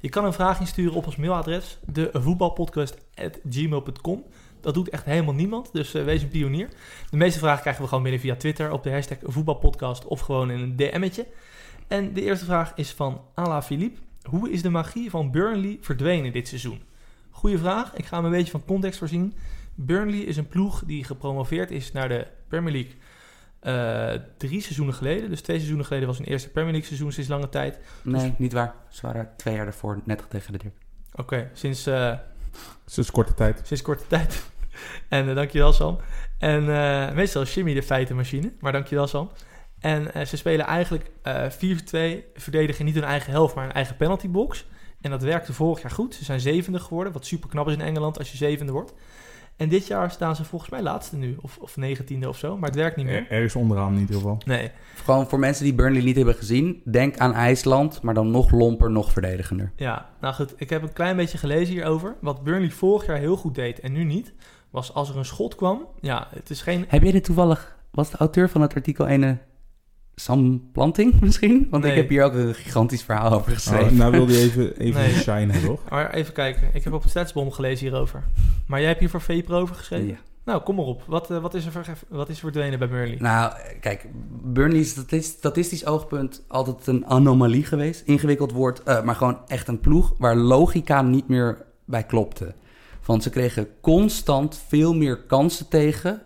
Je kan een vraag insturen op ons mailadres, devoetbalpodcast.gmail.com. Dat doet echt helemaal niemand, dus eh, wees een pionier. De meeste vragen krijgen we gewoon binnen via Twitter op de hashtag voetbalpodcast of gewoon in een DM'tje. En de eerste vraag is van Ala Philippe. Hoe is de magie van Burnley verdwenen dit seizoen? Goeie vraag. Ik ga hem een beetje van context voorzien. Burnley is een ploeg die gepromoveerd is naar de Premier League eh, drie seizoenen geleden. Dus twee seizoenen geleden was hun eerste Premier League seizoen sinds lange tijd. Nee, niet waar. Ze waren twee jaar daarvoor net gedegradeerd. Oké, sinds, eh, Sinds korte tijd. sinds korte tijd. en uh, dankjewel Sam. En uh, meestal is Jimmy de feitenmachine, maar dankjewel Sam. En uh, ze spelen eigenlijk 4-2, verdedigen niet hun eigen helft, maar een eigen penaltybox. En dat werkte vorig jaar goed. Ze zijn zevende geworden, wat super knap is in Engeland als je zevende wordt. En dit jaar staan ze volgens mij laatste nu, of, of negentiende of zo, maar het werkt niet meer. Er, is onderaan in ieder geval. Nee. Gewoon voor mensen die Burnley niet hebben gezien, denk aan IJsland, maar dan nog lomper, nog verdedigender. Ja, nou goed, ik heb een klein beetje gelezen hierover. Wat Burnley vorig jaar heel goed deed en nu niet, was als er een schot kwam, ja, het is geen... Heb jij dit toevallig, was de auteur van het artikel ene Sam Planting misschien? Want Nee. ik heb hier ook een gigantisch verhaal over Oh, geschreven. nou wilde je even, even Nee. toch? Maar even kijken. Ik heb op het Statsbom gelezen hierover. Maar jij hebt hier voor Vapor over geschreven? Ja. Nou, kom maar op. Wat, eh, wat, is er ver- wat is er verdwenen bij Burnley? Nou, kijk, Burnley is statistisch, statistisch oogpunt altijd een anomalie geweest. Ingewikkeld woord, eh, maar gewoon echt een ploeg waar logica niet meer bij klopte. Want ze kregen constant veel meer kansen tegen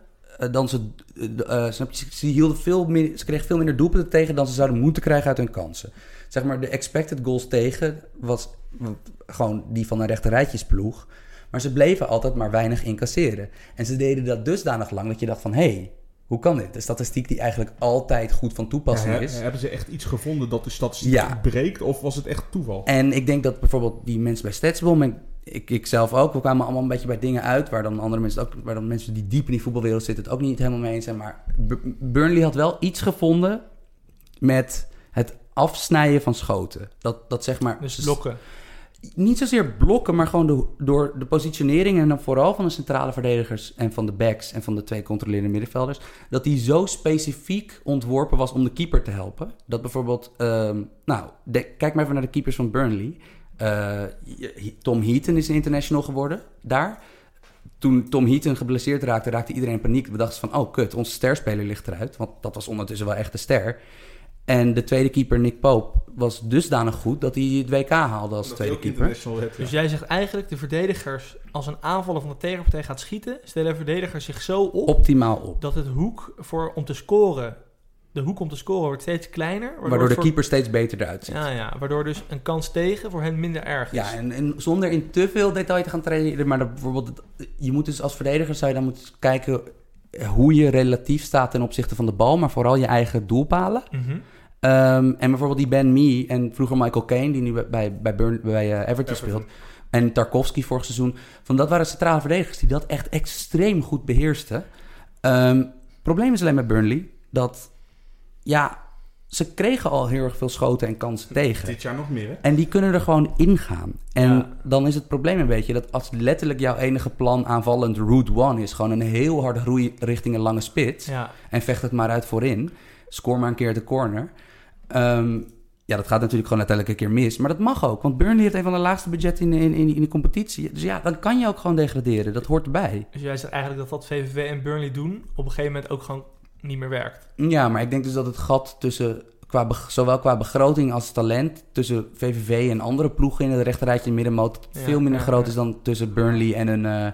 dan ze... eh, eh, snap je? Ze, hielden veel meer, ze kregen veel minder doelpunten tegen dan ze zouden moeten krijgen uit hun kansen. Zeg maar, de expected goals tegen was gewoon die van een rechterrijtjesploeg. Maar ze bleven altijd maar weinig incasseren. En ze deden dat dusdanig lang dat je dacht van... hé, hey, hoe kan dit? De statistiek die eigenlijk altijd goed van toepassing Ja, is. hebben ze echt iets gevonden dat de statistiek Ja. breekt? Of was het echt toeval? En ik denk dat bijvoorbeeld die mensen bij Statsbom... ik, ik zelf ook, we kwamen allemaal een beetje bij dingen uit... waar dan andere mensen, ook, waar dan mensen die diep in die voetbalwereld zitten... het ook niet helemaal mee eens zijn. Maar Burnley had wel iets gevonden met het afsnijden van schoten. Dat, dat zeg maar... Dus blokken. niet zozeer blokken, maar gewoon door de positionering en dan vooral van de centrale verdedigers en van de backs en van de twee controlerende middenvelders, dat die zo specifiek ontworpen was om de keeper te helpen. Dat bijvoorbeeld, ehm, nou, de- kijk maar even naar de keepers van Burnley. Eh, Tom Heaton is een international geworden daar. Toen Tom Heaton geblesseerd raakte, raakte iedereen in paniek. We dachten van, oh kut, onze sterspeler ligt eruit. Want dat was ondertussen wel echt de ster. En de tweede keeper, Nick Pope, was dusdanig goed dat hij het WK haalde als Dat tweede keeper. ja. Dus jij zegt eigenlijk, de verdedigers, als een aanvaller van de tegenpartij gaat schieten, stellen de verdedigers zich zo op, Optimaal op. dat het hoek voor, om te scoren, de hoek om te scoren wordt steeds kleiner. Waardoor de voor- keeper steeds beter eruit ziet. Ja, ja, waardoor dus een kans tegen voor hen minder erg is. Ja, en, en zonder in te veel detail te gaan treden, maar dat bijvoorbeeld, je moet dus als verdediger zou je dan moeten kijken hoe je relatief staat ten opzichte van de bal, maar vooral je eigen doelpalen. Mhm. Ehm, en bijvoorbeeld die Ben Mee en vroeger Michael Kane, die nu bij, bij, Burn, bij eh, Everton, speelt. En Tarkovsky vorig seizoen. Van dat waren centrale verdedigers die dat echt extreem goed beheersten. Ehm probleem is alleen met Burnley dat, ja, ze kregen al heel erg veel schoten en kansen tegen. Dit jaar nog meer, hè? En die kunnen er gewoon ingaan. En Ja. dan is het probleem een beetje dat als letterlijk jouw enige plan aanvallend route one is, gewoon een heel harde groei richting een lange spits. Ja, En vecht het maar uit voorin. Score maar een keer de corner. Ehm, ja, dat gaat natuurlijk gewoon uiteindelijk een keer mis. Maar dat mag ook. Want Burnley heeft een van de laagste budgetten in, in, in, in de competitie. Dus ja, dan kan je ook gewoon degraderen. Dat hoort erbij. dus jij zegt eigenlijk dat wat VVV en Burnley doen, op een gegeven moment ook gewoon niet meer werkt. Ja, maar ik denk dus dat het gat tussen, qua, zowel qua begroting als talent, tussen VVV en andere ploegen in het rechterrijtje en middenmoot, Ja, veel minder ja, groot ja. is dan tussen Burnley en een eh,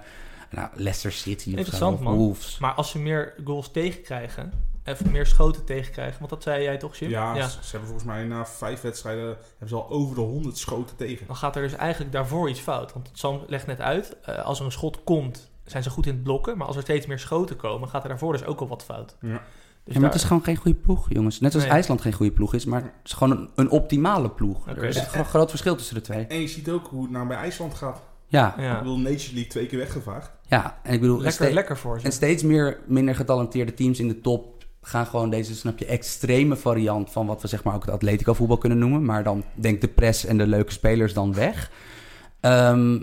nou, Leicester City of, zo, Interessant, of man. Wolves. Maar als ze meer goals tegenkrijgen, even meer schoten tegenkrijgen, want dat zei jij toch, Jim? Ja, Ze, ze hebben volgens mij na vijf wedstrijden hebben ze al over de 100 schoten tegen. Dan gaat er dus eigenlijk daarvoor iets fout. Want Sam legt net uit, eh, als er een schot komt, zijn ze goed in het blokken. Maar als er steeds meer schoten komen, gaat er daarvoor dus ook al wat fout. Ja. Dus ja, maar het is gewoon geen goede ploeg, jongens. Net zoals Nee. IJsland geen goede ploeg is, maar het is gewoon een, een optimale ploeg. Oké. Er is gewoon een groot verschil tussen de twee. En je ziet ook hoe het nou bij IJsland gaat. Ja, Ik bedoel, Nations League twee keer weggevaagd. ja. en ik bedoel, lekker, lekker voor ze. en steeds meer minder getalenteerde teams in de top gaan gewoon deze, snap je, extreme variant van wat we zeg maar ook het Atletico voetbal kunnen noemen. Maar dan denk de press en de leuke spelers dan weg. Ehm,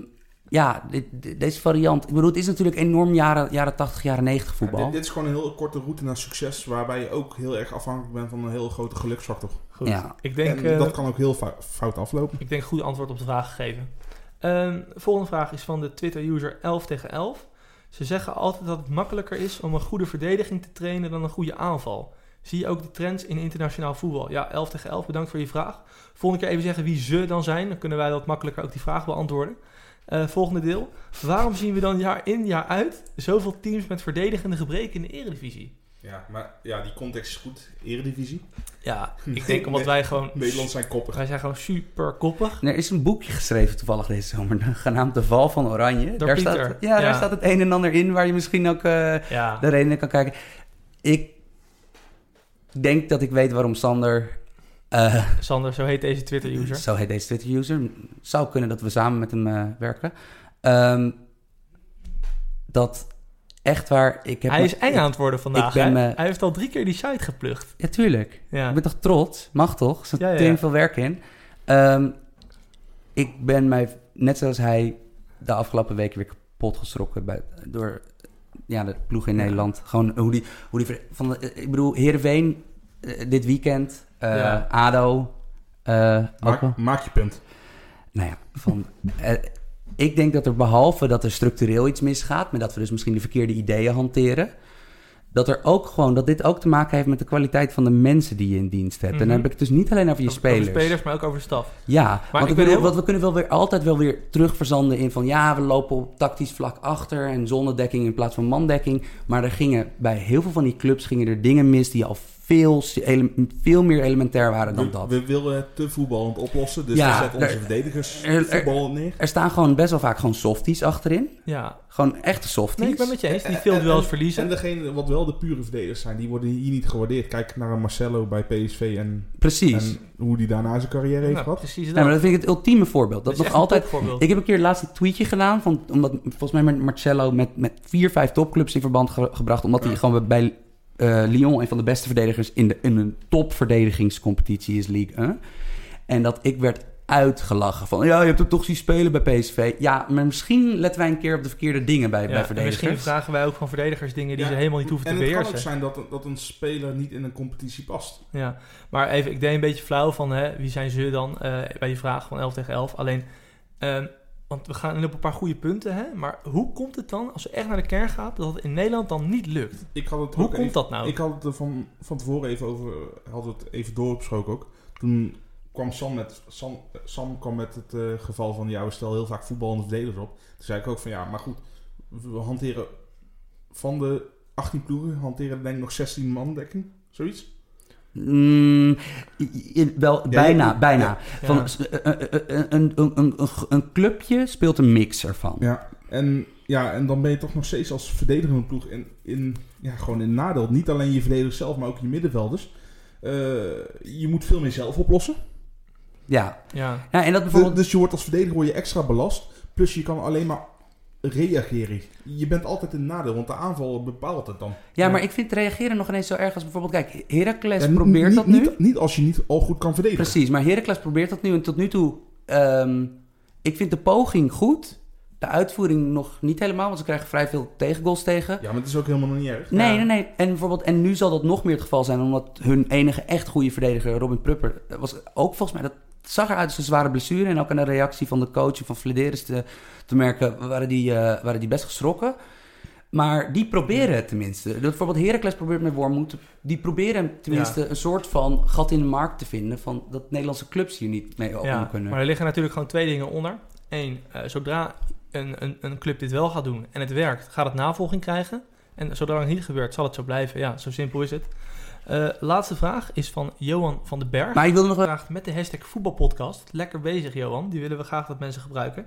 ja, dit- dit- deze variant. Ik bedoel, het is natuurlijk enorm jaren, jaren 80, jaren 90 Ja, voetbal. dit, dit is gewoon een heel korte route naar succes, waarbij je ook heel erg afhankelijk bent van een heel grote geluksfactor. Goed. Ja. Ik denk, en eh, dat kan ook heel fou- fout aflopen. Ik denk goed antwoord op de vraag gegeven. Ehm, volgende vraag is van de Twitter-user 11 tegen 11. Ze zeggen altijd dat het makkelijker is om een goede verdediging te trainen dan een goede aanval. Zie je ook die trends in internationaal voetbal? Ja, 11 tegen 11, bedankt voor je vraag. Volgende keer even zeggen wie ze dan zijn. Dan kunnen wij wat makkelijker ook die vraag beantwoorden. Eh, volgende deel. Waarom zien we dan jaar in jaar uit zoveel teams met verdedigende gebreken in de eredivisie? Ja, maar ja, die context is goed. Eredivisie. Ja, ik denk omdat wij gewoon... Nederland zijn koppig. Wij zijn gewoon super koppig. Er is een boekje geschreven toevallig deze zomer, genaamd De Val van Oranje. Door daar Pieter. Staat, ja, daar staat het een en ander in waar je misschien ook eh, Ja, de redenen kan kijken. Ik denk dat ik weet waarom Sander... eh, Sander, zo heet deze Twitter-user. Zo heet deze Twitter-user. Zou kunnen dat we samen met hem eh, werken. Ehm, dat echt waar. Ik heb Hij is eng aan het worden vandaag. ik ben Hij heeft al drie keer die site geplucht. Ja, tuurlijk. Ja. Ik ben toch trots? Mag toch? Er zit Ja, ja, veel werk in. Ehm, ik ben mij, net zoals hij, de afgelopen weken weer kapot geschrokken bij, door ja, de ploeg in. Nederland. Gewoon hoe die, hoe die van ik bedoel, Heerenveen eh, dit weekend. Eh, Ja. ADO. eh. Maak, maak je punt. Nou ja, van, eh, ik denk dat er behalve dat er structureel iets misgaat, maar dat we dus misschien de verkeerde ideeën hanteren, dat er ook gewoon dat dit ook te maken heeft met de kwaliteit van de mensen die je in dienst hebt. En Mhm. dan heb ik het dus niet alleen over je Over- over spelers. spelers, maar ook over de staf. Ja, want, ik ik ben bedoel, heel- want we kunnen wel weer altijd wel weer terugverzanden in van ja, we lopen op tactisch vlak achter en zonnedekking in plaats van mandekking. Maar er gingen bij heel veel van die clubs gingen er dingen mis die al veel, veel meer elementair waren dan We, dat. we willen het te voetballend oplossen, dus Ja, we zetten onze er- verdedigers er- er- voetballend neer. Er staan gewoon best wel vaak gewoon softies achterin. Ja. Gewoon echte softies. Nee, ik ben met je eens. Die veel duels en- verliezen. En degene wat wel de pure verdedigers zijn, die worden hier niet gewaardeerd. Kijk naar een Marcelo bij PSV en, Precies. en hoe die daarna zijn carrière heeft Nou, gehad. precies dat. Nee, maar dat vind ik het ultieme voorbeeld. Dat, is nog altijd. Ik heb een keer laatst een tweetje gedaan. Van, omdat volgens mij met Marcello met, met vier, vijf topclubs in verband ge- gebracht. Omdat hij Ja. gewoon bij eh, Lyon een van de beste verdedigers in, de, in een topverdedigingscompetitie is League 1. En dat ik werd uitgelachen van ja, je hebt hem toch zien spelen bij PSV. Ja, maar misschien letten wij een keer op de verkeerde dingen bij, Ja, bij en verdedigers. misschien vragen wij ook van verdedigers dingen die Ja, ze helemaal niet hoeven en te het kan ook beheersen. zijn dat, dat een speler niet in een competitie past. Ja, maar even, ik deed een beetje flauw van hè, wie zijn ze dan eh, bij die vraag van 11 tegen 11. Alleen, ehm, want we gaan op een paar goede punten, hè, maar hoe komt het dan, als je echt naar de kern gaat, dat het in Nederland dan niet lukt? Ik had het Hoe komt even- dat nou? Ik had het er van, van tevoren even over, had het even doorgesproken ook. Toen kwam Sam met, Sam, Sam kwam met het eh, geval van, ja, we stellen heel vaak voetballende verdedigers op. Toen zei ik ook van, ja, maar goed, we hanteren van de 18 ploegen, hanteren denk ik nog 16 man dekking, zoiets. Mm, wel, Ja, bijna, ja, bijna. ja. Ja. Van, een, een, een, een, een clubje speelt een mix ervan. Ja, en, ja, en dan ben je toch nog steeds als verdedigende ploeg in, in, ja, gewoon in nadeel. Niet alleen je verdedigers zelf, maar ook je middenvelders. Eh, je moet veel meer zelf oplossen. Ja. ja. ja, en dat bijvoorbeeld... Dus je wordt als verdediger word je extra belast. Plus je kan alleen maar reageren. Je bent altijd in nadeel, want de aanval bepaalt het dan. Ja, maar ik vind reageren nog ineens zo erg als bijvoorbeeld... Kijk, Heracles Ja, probeert dat nu. Niet, niet als je niet al goed kan verdedigen. Precies, maar Heracles probeert dat nu. En tot nu toe... ehm, ik vind de poging goed. De uitvoering nog niet helemaal, want ze krijgen vrij veel tegengoals tegen. Ja, maar het is ook helemaal nog niet erg. Nee, Ja. nee, nee. En, bijvoorbeeld, en nu zal dat nog meer het geval zijn, omdat hun enige echt goede verdediger, Robin Prupper, was ook volgens mij, dat zag eruit als een zware blessure. En ook aan de reactie van de coach van Flederis te, te merken, waren die, eh, waren die best geschrokken. Maar die proberen het tenminste. Dat Bijvoorbeeld Heracles probeert met Wormoed. Die proberen tenminste een soort van gat in de markt te vinden... van dat Nederlandse clubs hier niet mee Ja, kunnen. maar er liggen natuurlijk gewoon twee dingen onder. Eén, eh, zodra een, een, een club dit wel gaat doen en het werkt, gaat het navolging krijgen. En zodra het niet gebeurt, zal het zo blijven. Ja, zo simpel is het. Eh, laatste vraag is van Johan van den Berg. Maar ik wilde nog wel... Vraagt met de hashtag voetbalpodcast. Lekker bezig, Johan. Die willen we graag dat mensen gebruiken.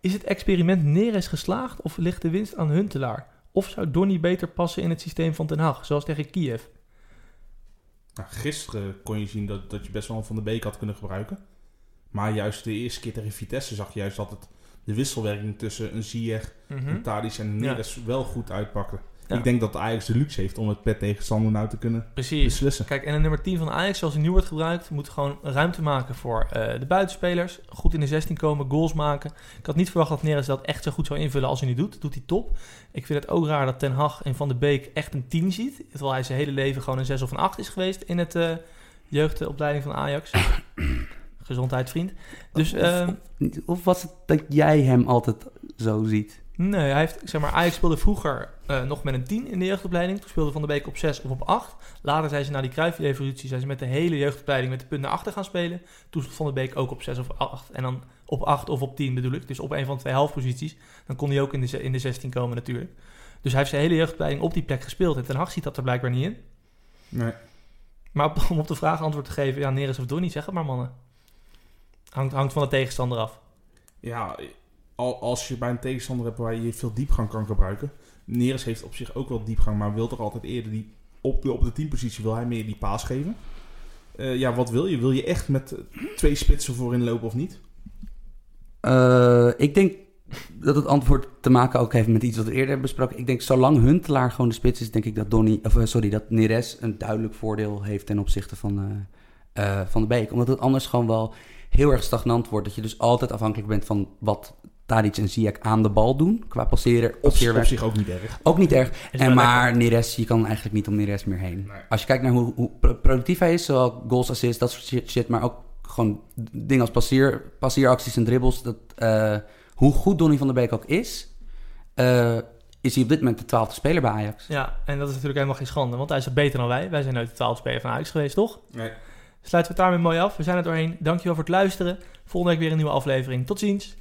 Is het experiment Neres geslaagd of ligt de winst aan Huntelaar? Of zou Donny beter passen in het systeem van Den Haag, zoals tegen Kiev? Nou, gisteren kon je zien dat, dat je best wel een Van de Beek had kunnen gebruiken. Maar juist de eerste keer tegen Vitesse zag je juist dat het, de wisselwerking tussen een Ziyech, Mhm. een Tadic en een Ja. Neres wel goed uitpakte. Ja. Ik denk dat Ajax de luxe heeft om het per tegenstander nou te kunnen Precies. beslissen. Kijk, en de nummer 10 van Ajax, zoals hij nu wordt gebruikt, moet gewoon ruimte maken voor eh, de buitenspelers. Goed in de 16 komen, goals maken. Ik had niet verwacht dat Neres dat echt zo goed zou invullen als hij nu doet. Dat doet hij top. Ik vind het ook raar dat Ten Hag en Van de Beek echt een 10 ziet. Terwijl hij zijn hele leven gewoon een 6 of een 8 is geweest in het eh, jeugdopleiding van Ajax. Gezondheid, vriend. Dus Of- ehm, Of was het dat jij hem altijd zo ziet? Nee, hij heeft, zeg maar, Ajax speelde vroeger eh, nog met een 10 in de jeugdopleiding. Toen speelde Van der Beek op 6 of op 8. Later zijn ze na die zijn ze met de hele jeugdopleiding met de punt naar achter gaan spelen. Toen stond Van der Beek ook op 6 of 8. En dan op 8 of op 10 bedoel ik. Dus op een van de twee halfposities. Dan kon hij ook in de, in de 16 komen natuurlijk. Dus hij heeft zijn hele jeugdopleiding op die plek gespeeld. En Ten Hag ziet dat er blijkbaar niet in. Nee. Maar op- om op de vraag antwoord te geven, ja, Neres of Donny, zeg het maar mannen. Hangt, hangt van de tegenstander af. Ja, al, als je bij een tegenstander hebt waar je veel diepgang kan gebruiken. Neres heeft op zich ook wel diepgang, maar wil toch altijd eerder die op de, op de teampositie wil hij meer die paas geven. Eh, ja, wat wil je? Wil je echt met eh, twee spitsen voorin lopen of niet? Eh, ik denk dat het antwoord te maken ook heeft met iets wat we eerder hebben besproken. Ik denk, zolang Huntelaar gewoon de spits is, denk ik dat Donny, of sorry, dat Neres een duidelijk voordeel heeft ten opzichte van, van de Beek. Omdat het anders gewoon wel heel erg stagnant wordt. Dat je dus altijd afhankelijk bent van wat Tadic en Ziyech aan de bal doen. Qua passeren, Op, op zich ook niet erg. Ook niet erg. En maar Neres, je kan eigenlijk niet om Neres meer heen. Nee. Als je kijkt naar hoe, hoe pro- productief hij is, zowel goals, assists, dat soort shit, shit, maar ook gewoon dingen als passeer, passeeracties en dribbles. Dat, eh, hoe goed Donny van der Beek ook is, eh, is hij op dit moment de twaalfde speler bij Ajax. Ja, en dat is natuurlijk helemaal geen schande, want hij is beter dan wij. Wij zijn nooit de 12 speler van Ajax geweest, toch? Nee. Sluiten we het daarmee mooi af. We zijn er doorheen. Dankjewel voor het luisteren. Volgende week weer een nieuwe aflevering. Tot ziens.